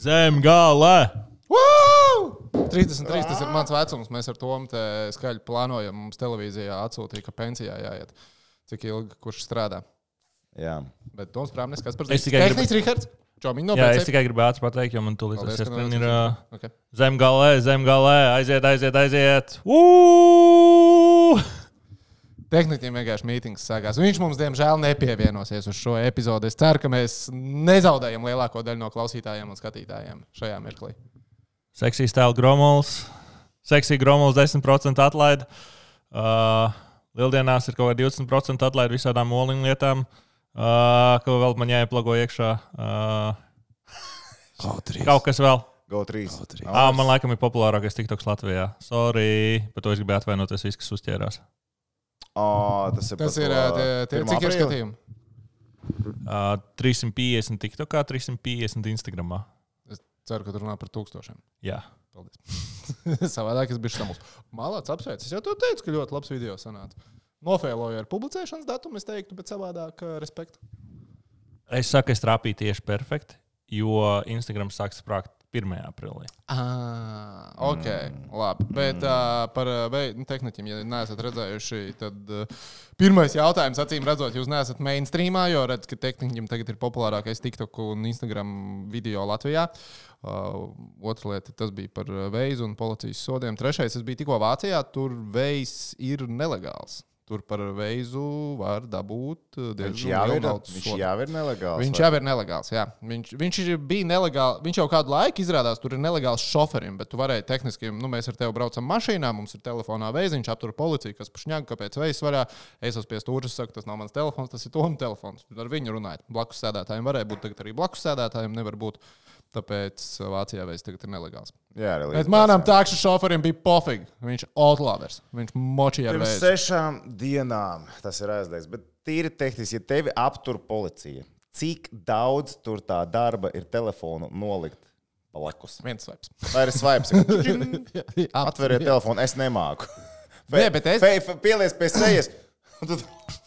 Zem gala! Woo! 33 tas ir mans vecums. Mēs ar to skaļi plānojam. Mums televīzijā atsūtīja, ka pensijā jāiet. Cik ilgi kurš strādā? Jā. Bet Toms Prāmnis, kas par Es tikai gribu-. Čomiņ Jā, es tikai gribēju ātri pateikt, jo man tūlīt tas ka ir. Okay. Zem galā, zem galā, aiziet, aiziet, aiziet. Uu! Tehniķiem vienkārši mītings sākās. Viņš mums, diemžēl, nepievienosies uz šo epizodi. Es ceru, ka mēs nezaudējam lielāko daļu no klausītājiem un skatītājiem šajā mirklī. Seksīs tēls Gromols. Seksī Gromols 10% atlaide. Uh, Lieldienās ir kaut kāda 20% atlaide visādām oliņu lietām. Uh, ko vēl man jāieplago iekšā? Uh, kaut kas vēl. Go 3. Ah, man laikam ir populārākais TikToks Latvijā. Sorry, par to es gribēju atvainoties, viss, kas uzķērās. Oh, tas ir, Tas ir tie, tie, cik ir skatījumi. Uh, 350 TikTokā, 350 Instagramā. Ceru, ka tu runā par tūkstošiem. Jā. Paldies. Savādāk es biju samuls. Malāts apsveic. Es jau to teicu, ka ļoti labs video sanāca. Nofēloju ar publicēšanas datumu, es teiktu, bet savādāk respektu. Es saku, es trāpīju tieši perfekti, jo Instagram sāks sprāgt 1. aprīlī. Ah, ok, mm. labi. Bet uh, par uh, nu, tehniķiem, ja neesat redzējuši, tad uh, pirmais jautājums, acīm redzot, jūs neesat mainstreamā, jo redzat, ka tehniķim tagad ir populārākais TikTok un Instagram video Latvijā. Uh, otra lieta, tas bija par veizu un policijas sodiem. Trešais, es biju tikko Vācijā, tur veids ir nelegāls. Tur par veizu var dabūt uh, Viņš diezgan ir, naudas viņš jau ir nelegāls. Viņš vai? jau ir nelegāls. Jā. Viņš, viņš bija nelegāls. Viņš jau kādu laiku izrādās, tur ir nelegāls šoferim, bet tu varēji tehniski, nu, mēs ar tevi braucam mašīnā, mums ir telefonā veiziņš, aptur policiju, kas pašņāk, kāpēc veids varā. Es esmu pie stūra, saku, tas nav mans telefons, tas ir Toma telefons. Ar viņu runājot. Blakus sēdētājiem varēja būt, tagad arī blakus sēdētājiem nevar būt. Tāpēc Vācijā veids tagad ir nelegāls. Jā, arī Bet manam tākšu šoferim bija pofīgi. Viņš ir outlavers. Viņš močīja ar veidu. sešām dienām tas ir aizliegts. Bet tīri tehniski, ja tevi aptur policija, cik daudz tur tā darba ir telefonu nolikt blakus? Viens svaips. Vai ir svaips? Atveriet telefonu, es nemāku. Nē, bet es- pieliec pie sejas.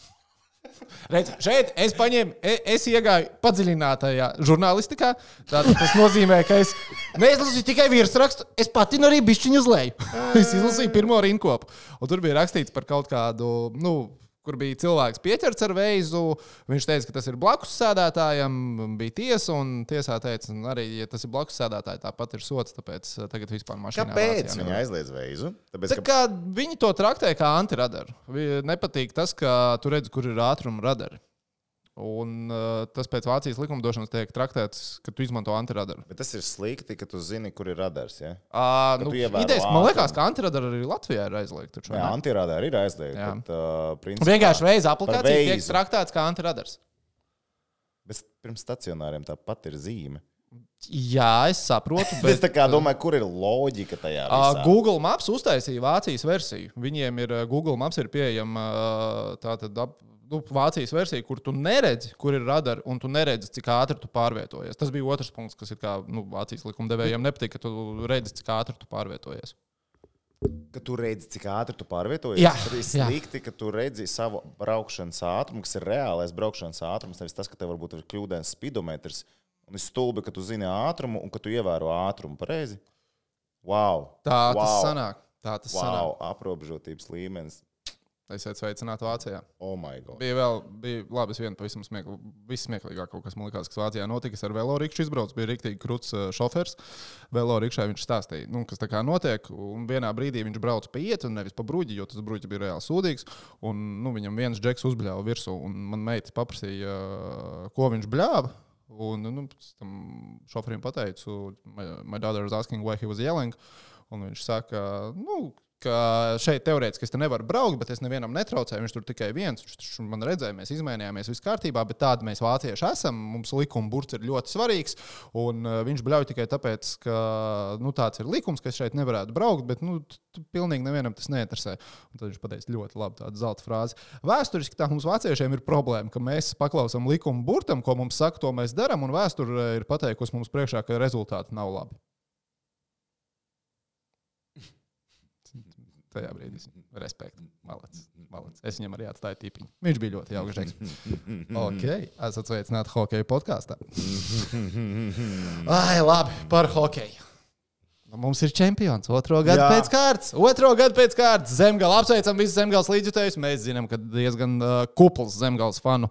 Redz, šeit es paņēmu, e- es iegāju padziļinātajā žurnālistikā. Tātad tas nozīmē, ka es neizlasīju tikai virsrakstu, es patinu arī bišķiņu uz leju. es izlasīju pirmo rinkopu. Un tur bija rakstīts par kaut kādu, nu, kur bija cilvēks pieķerts ar veizu. Viņš teica, ka tas ir blakus sēdētājam, bija tiesa, un tiesā teica, ka arī, ja tas ir blakus sēdētājai, tāpat ir sots. Tāpēc uh, tagad vispār mašīnā Kāpēc viņi aizliedz veizu? Tāpēc, Tā kā viņi to traktē kā antiradaru. Nepatīk tas, ka tu redzi, kur ir ātruma radari. Un uh, tas pēc Vācijas likumdošanas tiek traktēts, ka tu izmanto antiradaru. Bet tas ir slikti, ka tu zini, kur ir radars. Ja? Uh, Ka nu, idejas, man liekas, ka antiradara arī Latvijā ir aizliegta. Jā, ne? antirādāri ir aizliegti. Jā. bet, Uh, principā, Vienkārši veiza aplikācija tiek traktēts kā antiradars. Bet pirms stacionāriem tāpat ir zīme. Jā, es saprotu. Bet, es kā domāju, kur ir loģika tajā? Visā? Google Maps uztaisīja Vācijas versiju. Viņiem ir Google Maps ir pieejama tātad ap, nu, Vācijas versija, kur tu neredzi, kur ir radari, un tu neredzi, cik ātri tu pārvietojies. Tas bija otrs punkts, kas ir kā nu, Vācijas likumdevējiem nepatīk, ka tu redzi, cik ātri tu pārvietojies. Ka tu redzi, cik ātri tu pārvietojies. Jā, Tad ir jā. slikti, ka tu redzi savu braukšanas ātrumu, kas ir reālais braukšanas ātrums. Nevis tas, ka tev varbūt ir kļūdains spidometrs. Un ir stulbi, ka tu zini ātrumu un ka tu ievēro ātrumu. Pareizi? Wow! Tā wow. tas sanāk. Tā tas Wow! sanāk. Aprobežotības līmenis. Esiet sveicināti Vācijā. Oh, my God! Bija vēl, bija labi, es vienu pavisam smieklīgu, vismieklīgāk kaut kas man likās, kas Vācijā notika. Es ar velorikšu izbraucu, bija rīktīgi krūts uh, šofers. Velorikšā viņš stāstīja, nu, kas tā kā notiek. Un vienā brīdī viņš brauca pa ietu, nevis pa bruģi, jo tas bruģi bija reāli sūdīgs. Un nu, viņam viens džeks uzbļāva virsū, un man meita paprasīja, uh, ko viņš bļāva. Un nu, tam šoferim pateicu, my, my daughter is asking why he was yelling. Un viņš saka, nu, ka šeit teorētiski es te nevaru braukt, bet es nevienam netraucēju. Viņš tur tikai viens. Viņš man redzēja, mēs izmainījāmies, viss kārtībā, bet tādi mēs vācieši esam. Mums likuma burts ir ļoti svarīgs. Un uh, viņš bļauj tikai tāpēc, ka nu, tāds ir likums, ka es šeit nevarētu braukt, bet nu, pilnīgi nevienam tas neinteresē. Un tad viņš pateica ļoti labi tādu zelta frāzi. Vēsturiski tā mums vāciešiem ir problēma, ka mēs paklausām likuma burtam, ko mums saka, to mēs darām, un vēsture ir pateikusi mums priekšā, ka rezultāti nav labi. Tajā brīdī. Respekt. Malacis. Malacis. Es viņam arī atstāju tīpiņu. Viņš bija ļoti jauks. žeks. ok, esat sveicināti hokeja podkāstā. Ai, labi, par hokeju. Nu, mums ir čempions. Otro gadu Jā. pēc kārtas. Otro gadu pēc kārtas. Zemgala apsveicam visus zemgāles līdzjutējus. Mēs zinām, ka diezgan uh, kupls zemgāles fanu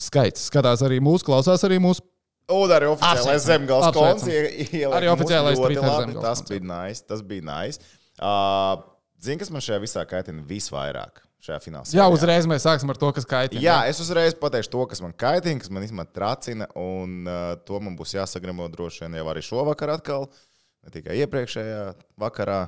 skaits. Skatās arī mūsu, klausās arī mūsu. Un arī oficiālais zemgājas konts. Arī oficiālais Twitter zemgales Tas bija nice. Tas bija nice. Uh, Zini, kas man šajā visā kaitina visvairāk? Šajā finālā. Jā, uzreiz mēs sāksim ar to, kas kaitina. Jā, es uzreiz pateikšu to, kas man kaitina, kas man īstenībā tracina, un uh, to man būs jāsagremo droši vien jau arī šovakar atkal, ne tikai iepriekšējā vakarā,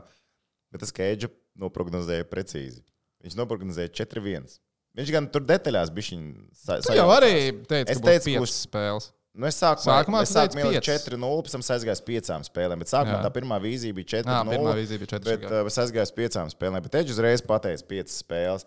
bet tas Keidža noprognozēja precīzi. Viņš noprognozēja 4-1. Viņš gan tur detaļās bija viņa Tu jau arī teici, Es ka teicu, piecas būs- spēles. Nu, es sākumā, Sākumā es sākumā piecas. 4-0, pēc tam aizgāju uz 5 spēlēm. Bet sākumā Jā. tā pirmā vīzija bija 4-0. Jā, pirmā vīzija bija 4-0. Bet uh, es aizgāju uz 5 spēlēm. Bet Eģis uzreiz pateica 5 spēles.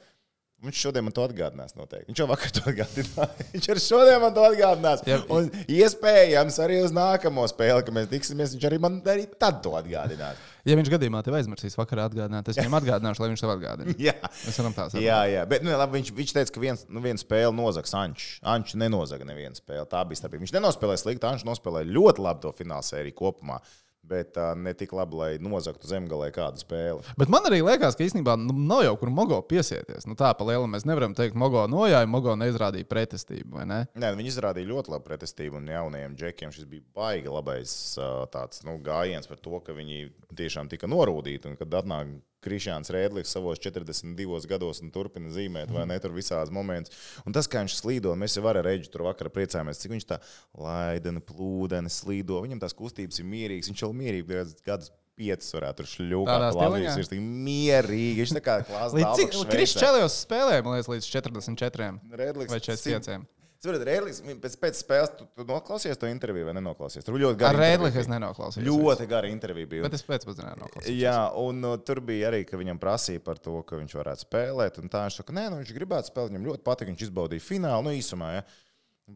Viņš šodien man to atgādinās. Noteikti. Viņš jau vakar to atgādināja. Viņš arī šodien man to atgādinās. Jā. Un iespējams arī uz nākamo spēli, kad mēs tiksimies, viņš arī man arī tad to atgādinās. Ja viņš gadījumā tev aizmirsīs vakarā atgādināt, es viņam atgādināšu, lai viņš tev atgādina. Jā. Mēs varam tā saprast. Jā, jā, bet nu, labi, viņš, viņš teica, ka viens, nu, viena spēle nozags Ančs. Ančs nenozaga nevienu spēli. Tā bija starpība. Viņš nenospēlēja slikti, Ančs nospēlēja ļoti labi to fināla sēriju kopumā. Bet uh, ne tik labi, lai nozagtu zemgalē kādu spēli. Bet man arī liekas, ka īstenībā nu, nav jau kur Mogo piesieties. Nu, tā pa lielam mēs nevaram teikt, Mogo nojāja, Mogo neizrādīja pretestību. ne? Nē, nu, viņi izrādīja ļoti labu pretestību, un jaunajiem džekiem šis bija baigi labais uh, tāds, nu, gājiens par to, ka viņi tiešām tika norūdīti. Un kad atnāk Krišāns Rēdlis savos 42 gados un turpina zīmēt, vai ne tur visādas momentus. Un tas, kā viņš slīdo, mēs jau ar Reģu tur vakarā priecājāmies, cik viņš tā laidani, plūdeni slīdo. Viņam tās kustības ir mierīgas, viņš jau mierīgi gadus. Piecas varētu tur Latvijas stiliņā? virsmu. Tik Mierīgi. Viņš tā kā klāsts. Cik Krišķēlijos spēlēja, man liekas, līdz 44 Redlis vai 45. Saprotiet, Rēdlis, pēc, pēc spēles tu, tu noklausies to interviju vai nenoklausies? Tur ļoti Ar gara Rēdliku intervija es nenoklausījos. Ļoti gara intervija bija. Bet es pēcpusdienā noklausījos. Jā, un uh, tur bija arī, ka viņam prasīja par to, ka viņš varētu spēlēt. un Tā viņš saka, nē, nu, viņš gribētu spēlēt, viņam ļoti patīk, viņš izbaudīja finālu, nu, īsumā. Ja.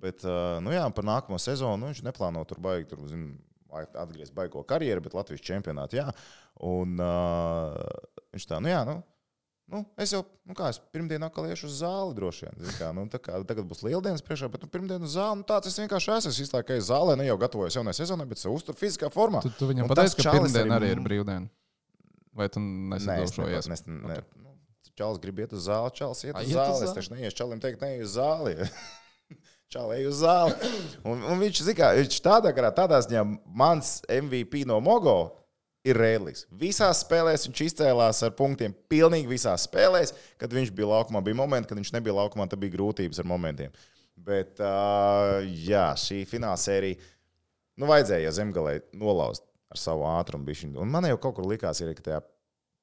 Bet, uh, nu, jā, par nākamo sezonu nu, viņš neplāno tur baigi, tur, zin, atgriezt baigo karjeru, bet Latvijas čempionātā, jā. Un uh, viņš tā, nu, jā, nu. Nu, es jau, nu kā, es pirmdienā atkal iešu uz zāli droši vien. Kā, nu, tā kā tagad būs lieldienas priekšā, bet nu, pirmdienā uz zāli, nu, tāds es vienkārši esmu. Es visu laiku eju zālē, ne jau gatavojos jaunai sezonai, bet sev uzturu fiziskā formā. Tu, tu viņam pateici, ka pirmdiena arī ir brīvdiena. Vai tu Nē, es nesadošojies? nepat- nes- ne, nu, Čalis grib iet uz zāli, čalis iet uz uz zāli. Es taču neiešu čalim teikt, ne uz zāli. Ej uz zāli. Un, un viņš, kā, viņš tādā garā, tādā ziņā mans MVP no Mogo ir Rēlis. Visās spēlēs viņš izcēlās ar punktiem. Pilnīgi visās spēlēs, kad viņš bija laukumā. Bija momenti, kad viņš nebija laukumā, tad bija grūtības ar momentiem. Bet, uh, jā, šī fināla sērija, nu, vajadzēja zemgalē nolauzt ar savu ātrumu. bišķiņu. Un man jau kaut kur likās, ir, ka tajā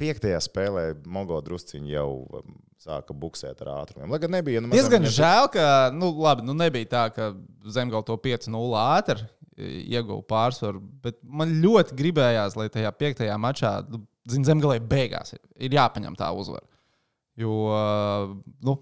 piektajā spēlē Mogo drusciņi jau um, sāka buksēt ar ātrumiem. Lai gan nebija. Nu, Diezgan mazam- žēl, ka nu, labi, nu, nebija tā, ka Zemgala to 5-0 ātri ieguva pārsvaru. Bet man ļoti gribējās, lai tajā piektajā mačā, nu, zin, Zemgalē beigās ir, ir jāpaņem tā uzvara. Jo nu,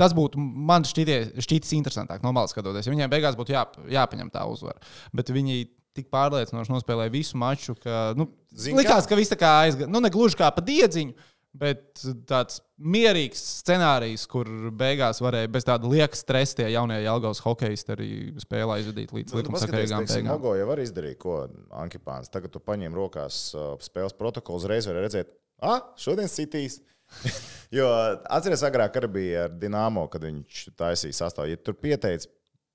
tas būtu man šķitis interesantāk, no malas skatoties. Ja viņiem beigās būtu jā, jāpaņem tā uzvara. Bet viņi tik pārliecinoši nospēlēja visu maču, ka nu, Zini, likās, kā? ka viss tā kā aizgāja. Nu, ne gluži kā pa diedziņu. Bet tāds mierīgs scenārijs, kur beigās varēja bez tāda lieka stresa tie jaunie Jālgaus hokeisti arī spēlē izvadīt līdz Nu, nu, likumsakarīgām beigām. Mogo jau var izdarīt, ko Ankipāns. Tagad tu paņem rokās uh, spēles protokolu, uzreiz var redzēt, ah, šodien sitīs. jo atceries, agrāk arī bija ar Dienāmo, kad viņš taisīja sastāvā. Ja tur pieteicis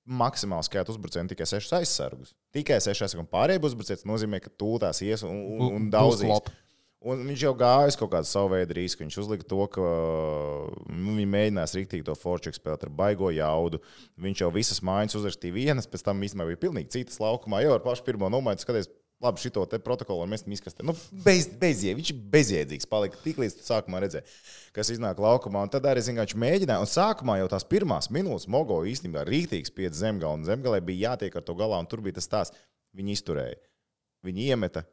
maksimāli skaitu uzbrucēju tikai sešus aizsargus. Tikai seši aizsargi un pārējie uzbrucēji nozīmē, ka tūlās ies un, un, un Būs daudz. klop. Un viņš jau gāja kaut kādu savu veidu risku. Viņš uzlika to, ka nu, viņi mēģinās rīktīgi to forču spēlēt ar baigo jaudu. Viņš jau visas mājas uzrakstīja vienas, pēc tam īstenībā bija pilnīgi citas laukumā. Jau ar pašu pirmo nomaiņu skaties, labi, šito te protokolu mēs izkastē. Nu, bez, bezie, viņš bezjēdzīgs. Palika tik līdz sākumā redzēji, kas iznāk laukumā. Un tad arī zin, viņš mēģināja. Un sākumā jau tās pirmās minūtes Mogo īstenībā rīktīgs pieci zemgala un zemgalē bija jātiek ar to galā. Un tur bija tas tās, viņi izturēja. Viņi iemeta,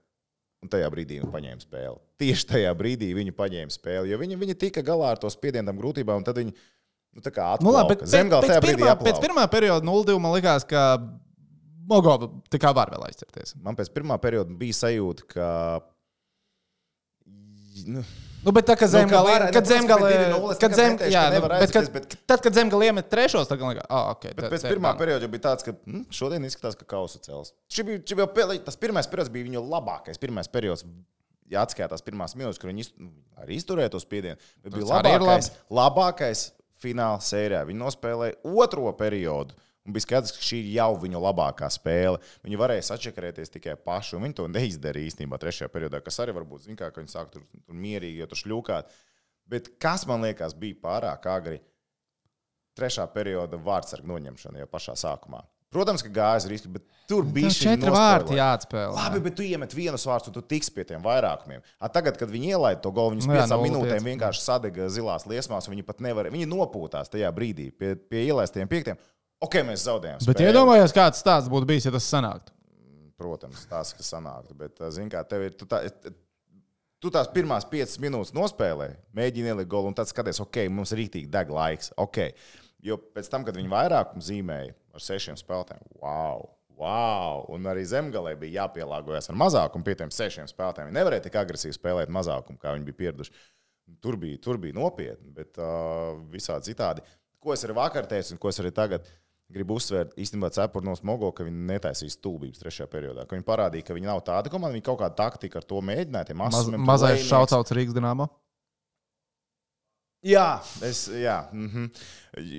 un tajā brīdī viņi paņēma spēli. Tieši tajā brīdī viņi paņēma spēli, jo viņi, viņi tika galā ar to spiedienu, grūtībām, un tad viņi nu, tā kā Nu, labi, bet pēc, tajā brīdī pirmā, pēc pirmā perioda 0-2 man likās, ka Mogova tā kā var vēl aizcerties. Man pēc pirmā perioda bija sajūta, ka Nu, Nu, bet tā, kad Nu, zemgale, var- kad nu, zemgale, bija 2:0, kad tagad zem, neteikšu, jā, ka nu, tad, kad zemgale iemet trešos, tad liekas, ah, ok. Bet pēc pirmā perioda bija tāds, ka hm, šodien izskatās, ka kausa cels. Šī bija, šī bija tas pirmais periods bija viņu labākais. Pirmais periods, ja atskaitās pirmās minūtes, kur viņi arī izturēja to spiedienu, bet bija ir labākais, labākais fināla sērijā. Viņi nospēlēja otro periodu. Un bija skaidrs, ka šī ir jau viņu labākā spēle. Viņi varēja sačakarēties tikai paši, un viņi to neizdarīja īstenībā trešajā periodā, kas arī varbūt zina, ka viņi sāk tur, tur mierīgi, jo tur šļūkāt. Bet kas man liekas, bija pārāk agri trešā perioda vārdsargu noņemšana jau pašā sākumā. Protams, ka gājas riski, bet tur bija Tev četri vārti jāatspēlē. Labi, bet tu iemet vienus vārdus, un tu tiks pie tiem vairākumiem. A, tagad, kad viņi ielaida to golu, viņus Nu piecām 0-5. minūtēm vienkārši sadega zilās liesmās, un viņi pat nevar. Viņi nopūtās tajā brīdī pie, pie ielaistiem piektiem. Ok, mēs zaudējām. Bet spēli. iedomājieties, kāds stāsts būtu bijis, ja tas sanāktu. Protams, tas, kas sanāktu. Bet, zini, kā tev ir. Tu tā, Tu tās pirmās piecas minūtes nospēlēji, mēģini ielikt golu, un tad skaties, ok, mums ir rītīgi deg laiks. Okay. Jo pēc tam, kad viņi vairākumu zīmēja ar sešiem spēlētājiem, wow! Wow! Un arī zemgālē bija jāpielāgojas ar mazākumu pie tiem sešiem spēlētājiem. Viņi nevarēja tik agresīvi spēlēt mazākumu, kā viņi bija pieraduši. Tur bija, tur bija nopietni, bet uh, visādi citādi. Ko es arī vakar teicu, un ko es arī tagad gribu uzsvērt, īstenībā cepuri no smogo, ka viņi netaisīs stulbības trešajā periodā. Viņi parādīja, ka viņi nav tāda komanda, viņi kaut kādu taktiku ar to mēģināja. Maz, mazais šaucauts Rīgas dīnāmā. Jā, es, jā. Mm -hmm.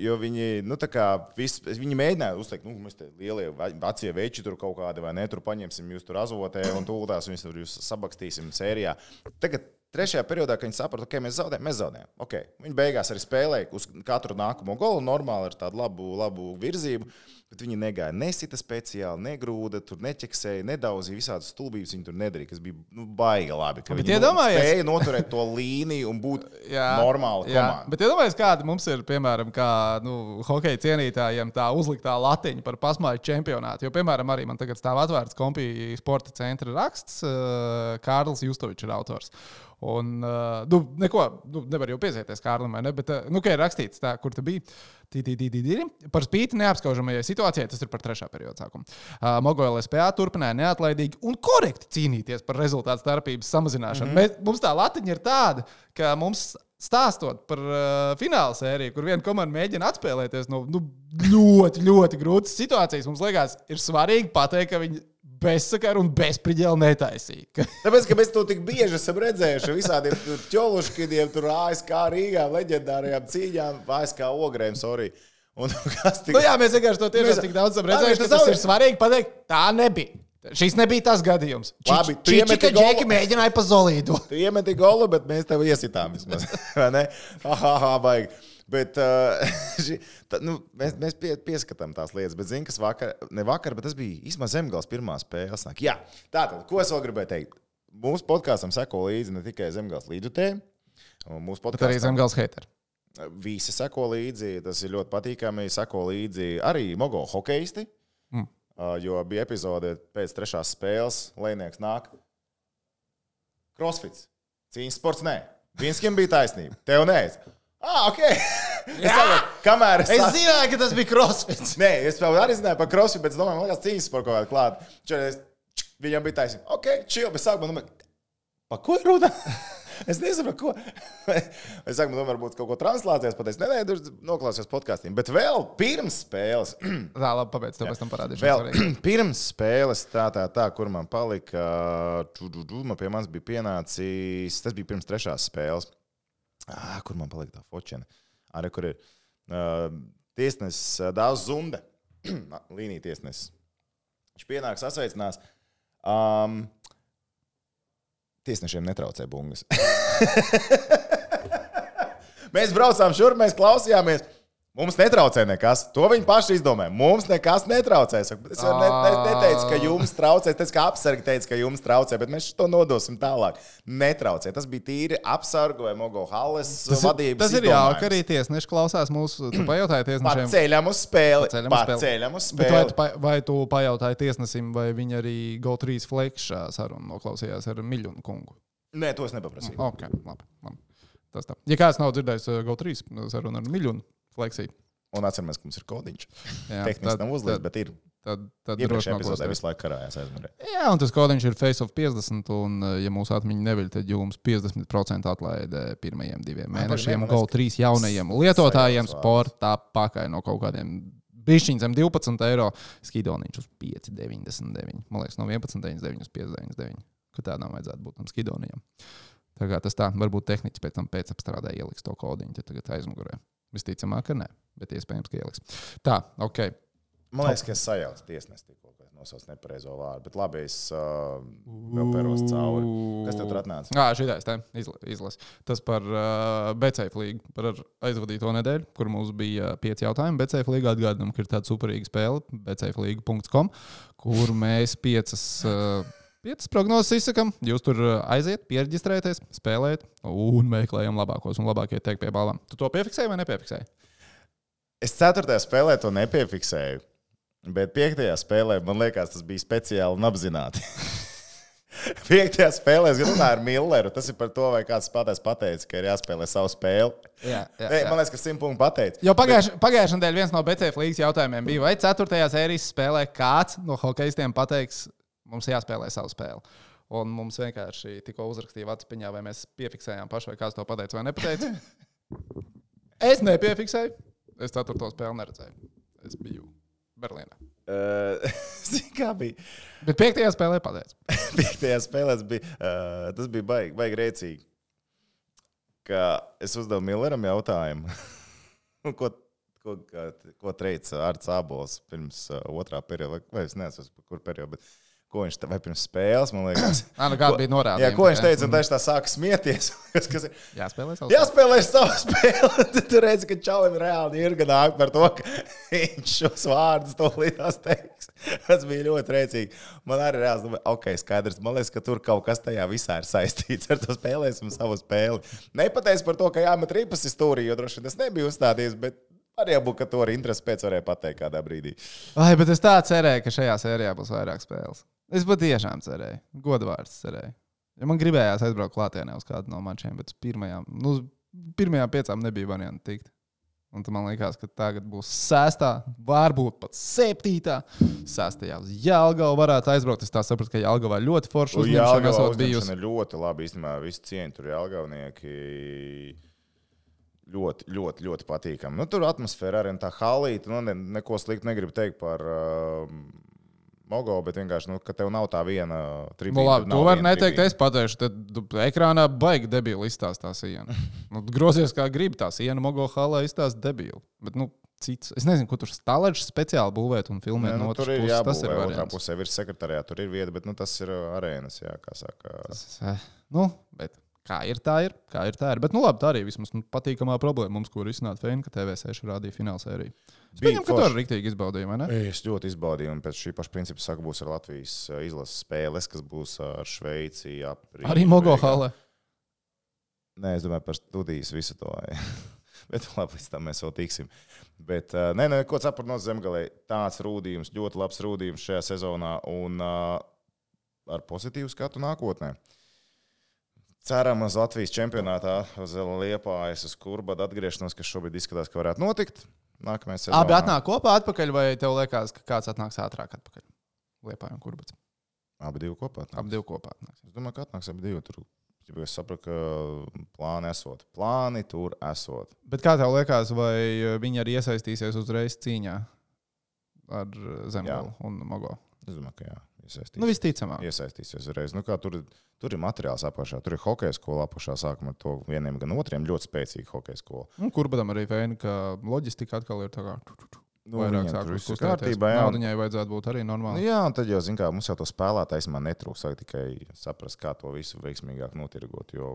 Jo viņi, nu, kā, vis, viņi mēģināja uzteikt, nu, mēs te lielie vecie veči tur kaut kādi, vai ne, tur paņemsim jūs tur azotē un tūlītās viņus tur jūs sabakstīsim sērijā. Tagad trešajā periodā, kad viņi saprata, ka okay, mēs zaudējam, mēs zaudējam. Okay. Viņi beigās arī spēlēja uz katru nākamo golu normāli ar tādu labu, labu virzību. Bet viņi negāja, nesita speciāli, negrūda, tur neķeksēja, nedauzīja visādas stulbības. Viņi tur nedarīja, kas bija nu, baigi labi. Bet Viņi iedomājies- spēja noturēt to līniju un būt normāla jā. komanda. Bet iedomājieties, kāda mums ir, piemēram, kā nu, hokeja cienītājiem, tā uzliktā latiņa par pasmāju čempionātu. Jo, piemēram, arī man tagad stāv atvērts kompija sporta centra raksts, uh, Kārlis Justovičs ir autors. Un, uh, nu, neko, nu, nevar jau piesieties Kārlim, vai ne? Bet, uh, nu, kā ir rakstīts, tā, kur tu biji, par spīti neapskaužamajai situācijai, tas ir par trešā perioda sākumu. Uh, Mogola SPA turpināja neatlaidīgi un korekti cīnīties par rezultātu starpības samazināšanu. Mm -hmm. Mēs, mums tā latiņa ir tāda, ka mums stāstot par uh, fināla sēriju, kur viena komanda mēģina atspēlēties no nu, ļoti, ļoti grūtas situācijas, mums liekas, ir svarīgi pateikt, ka viņi bezsakaru un bezspriģēlu netaisīja. Tāpēc, ka mēs to tik bieži esam redzējuši, visādiem ķoluškidiem, tur ASK Rīgā, leģendārajām cīņām, ASK ogrēm, sorry. Un kas tik... Nu, jā, mēs vienkārši to tiešām tik daudz esam redzējuši, tas ka tas ir svarīgi pateikt. Tā nebija. Šis nebija tas gadījums. Labi, tu iemeti golu. džeki mēģināja pa zolīdu. Tu iemeti golu, bet mēs tev iesitām vismaz. Vai ne? Aha, aha, baigi. Bet uh, ši, tā, nu, mēs, mēs pie, pieskatām tās lietas. Bet, zini, kas vakar, ne vakar, bet tas bija īstenībā zemgals pirmā spēle. Jā, tātad, ko es vēl gribēju teikt? Mūsu podkāstam seko līdzi ne tikai zemgals līdzutēji. Bet arī podkāstam zemgals heiteri. Visi seko līdzi, tas ir ļoti patīkami. Seko līdzi arī mogo hokeisti. Mm. Jo bija epizode pēc trešās spēles, Lēnieks nāk. Crossfits. Cīņas sports nē. Vienskim bija taisnība. Tev nē. Ah, ok. es saprotu, kamēr es, Es sa- zināju, ka tas bija crossfits. Nē, es vēl arī zināju par crossfit, bet es domāju, man liekas, cīņas sports kaut kādā klāta. Čer, es- Viņam bija taisnība. Ok, chill, bet sākumā domāju, pa ko ir runa? Es nesaprotu, ko. es saku, man varbūt kaut ko translācijas pateiks. Nē, nē, noklausījos podkāstiem. Bet vēl pirms spēles, Tā, labi, pabeidz, to pēc tam parādīšu. vēl pirms spēles, tā, tā, tā, kur man palika, tu, tu, tu, man pie manis bija pienācis, tas bija pirms trešās spēles. Ah, kur man palika tā fočena? Arī kur ir uh, tiesnesis uh, Dārzs Zunde, līnija tiesnesis. Viņš pienāks, sasveicinās. Um, tiesnešiem netraucē bungas. mēs braucām šurp, mēs klausījāmies. Mums netraucē nekas. To viņi paši izdomāja. Mums nekas netraucē. Es jau ne, ne, neteicu, ka jums traucē. Es teicu, ka apsargi teica, ka jums traucē, bet mēs to nodosim tālāk. Netraucē. Tas bija tīri apsargu vai mogo halles Tas, vadības. tas ir jauki, arī tiesneši klausās mūsu. Tu pajautāji tiesnešiem, Ceļam uz spēli. Paceļam uz spēli. Paceļam uz Bet vai tu, spēli. pa, vai tu pajautāji tiesnesim, vai viņi arī GO3 flekšā sarunu noklausījās ar Miljonu kungu? Nē, to es nepaprasīju. Ok, labi. labi. Tas tā. Ja kāds nav dzirdējis uh, GO3 sarunu ar Miljonu fleksiju, Un atceramies, ka mums ir kodiņš. jā, Tehniski nav uzliekts, bet ir. tad, tad droši epizodē vien visu laiku karājās aizmirst. Jā, un tas kodiņš ir Face of 50, un, uh, ja mūsu atmiņa neviļ, tad jums 50% atlaide pirmajiem diviem mēnešiem, liekas, 3 jaunajiem lietotājiem sportā pakaļ no kaut kādiem bišķiņiem zem 12 eiro, skidoniņš uz 5,99. Man liekas, no 11,99 uz 5,99. Ka tādām vajadzētu būt tam skidonijam. Tā kā tas tā, varbūt tehniski pēc tam pēc apstrādē ieliks to kodiņu, tad tagad aizmugurē. Visticamāk, ka nē, bet iespējams, ka ieliks. Tā, ok. Man liekas, ka es sajaucu tiesnesi tikko, ka es nosaucu nepareizo vārdu. Bet labi, es uh, vēl peros cauri. Kas tev tur atnāca? Jā, šitais te izlases. Tas par uh, BCF līgu, par aizvadīto nedēļu, kur mums bija pieci jautājumi. BCF līga atgādinām, ka ir tāda superīga spēle, bcflīga.com, kur mēs piecas. Uh, Piecas prognozes izsakām. Jūs tur uh, aiziet, pierģistrēties, spēlēt un meklējam labākos un labākie teikt pie balvām. Tu to piefiksēji vai nepiefiksēji? Es ceturtajā spēlē to nepiefiksēju. Bet piektajā spēlē man liekas, tas bija speciāli un apzināti. piektajā spēlē es runāju ar Milleru. Tas ir par to, vai kāds spēlētājs pateica, ka ir jāspēlē savu spēli. Jā, jā, Nē, man liekas, ka simt punktu pateica. Jo pagājušā nedēļā viens no BCF līnijas jautājumiem bija, vai 4. sērijas spēlē kāds no hokeistiem pateiks, mums jāspēlē savu spēli. Un mums vienkārši tikko uzrakstīja atspiņā, vai mēs piefiksējām pašu, vai kāds to pateica vai nepateica. es nepiefiksēju. Es 4. spēli neredzēju. Es biju Berlīnā. Uh, Zini, kā bija? Bet 5. spēlē pateica. Piektajā spēlē bija, uh, tas bija baigi, baigi rēcīgi. Ka es uzdevu Milleram jautājumu, ko, ko, kā- ko teica Arts Abols pirms uh, otrā perioda, vai es par kur periodu, bet ko viņš te, vai pirms spēles, man liekas. Ā, nu kāda bija norādījuma? Jā, ko viņš teica, un viņš tā sāka smieties. kas, kas ir, Jāspēlē savu Jāspēlē savu spēli. Tad tu redzi, ka Čalim reāli ir gan par to, ka viņš šos vārdus to līdās teiks. Tas bija ļoti rēcīgi. Man arī reāli domāja, ok, skaidrs. Man liekas, ka tur kaut kas tajā visā ir saistīts ar to spēlēsim savu spēli. Nepateicis par to, ka jāmet ripas stūrī, jo droši vien tas nebija uzstādījis. Bet Var jau būt, ka to arī interesi pēc varēja pateikt kādā brīdī. Ai, bet es tā cerēju, ka šajā sērijā būs vairāk spēles. Es patiešām cerēju, godvārds cerēju. Ja man gribējās aizbraukt klātienē uz kādu no mačiem, bet pirmajām, nu, pirmajām piecām nebija variantu tikt. Un man liekas, ka tagad būs sestā, varbūt pat septītā. Sestajā uz Jālgavu varētu aizbraukt. Es tā sapratu, ka Jālgavā ļoti forši uzņemšana esot bijusi. ir ļoti labi. Īstenībā visi cieņi tur jālgaunieki. Ļoti, ļoti, ļoti patīkami. Nu, tur atmosfēra arī tā halīta. Nu, ne, neko sliktu negribu teikt par uh, Mogo, bet vienkārši, nu, ka tev nav tā viena tribīna. Nu, labi, tur to nav var viena neteikt. tribīna. Es pateikšu, tad tu ekrānā baigi debīli izstāstā siena. Nu, tu grozies kā gribi, tā siena mogo halā izstāsta debīli. Bet, nu, cits. Es nezinu, kur tur stāvēt speciāli būvēt un filmēt no nu, tur otras ir jābūt Tas ir otrā pusē, virs sekretārā. Tur ir vieta, bet nu, tas ir uh, arēnas, jā, kā saka. Tas, eh, Nu, bet kā ir, tā ir. Kā ir, tā ir. Bet, nu, labi, tā arī vismaz nu, patīkamā problēma mums, ko risināt Feina, ka TV6 rādīja fināla sēriju. Es pieņemu, ka to forši. arī rīktīgi izbaudīja, vai ne? Es ļoti izbaudīju, un pēc šī paša principa saku, būs ar Latvijas uh, izlases spēles, kas būs uh, ar Šveici. Aprīļa Arī Mogo beigās. halē. Nē, es domāju par studijas visu to. Bet labi, līdz tam mēs vēl tiksim. Bet, uh, nē, nē, ko saprotu no zemgālē. Tāds rūdījums, ļoti labs rūdījums šajā sezonā un uh, ar pozitīvu skatu nākotnē. Ceram uz Latvijas čempionātā, uz Liepājas, uz Kurbada atgriešanos, kas šobrīd izskatās, ka varētu notikt. Nākamajā sezonā. Abi atnāk kopā atpakaļ, vai tev liekas, ka kāds atnāks ātrāk atpakaļ? Liepā un kurbats. Abi divi kopā. atnāks. Abi divi kopā atnāks. Es domāju, ka atnāks abi divi. Tur ja es saprotu, ka plāni esot. Plāni tur esot. Bet kā tev liekas, vai viņi arī iesaistīsies uzreiz cīņā ar Zemgālu un Mogo? Es domāju, ka jā, iesaistīsies. Nu, visticamāk. iesaistīsies uzreiz. Nu, tur, tur ir materiāls apakšā, tur ir hokeja skola apakšā. Sākumā to vieniem, gan otriem ļoti spēcīga hokeja skola. Un kurbatam arī vēna, ka loģistika atkal ir tā kā tu, tu, tu, Nu, vairāk viņiem tur sāk viss ir kustēties. kārtībā, jā. Naudiņai vajadzētu būt arī Nu, normāli. jā, un tad jau, zin, kā, mums jau to spēlētājs man netrūks. Vajag tikai saprast, kā to visu veiksmīgāk notirgot. Jo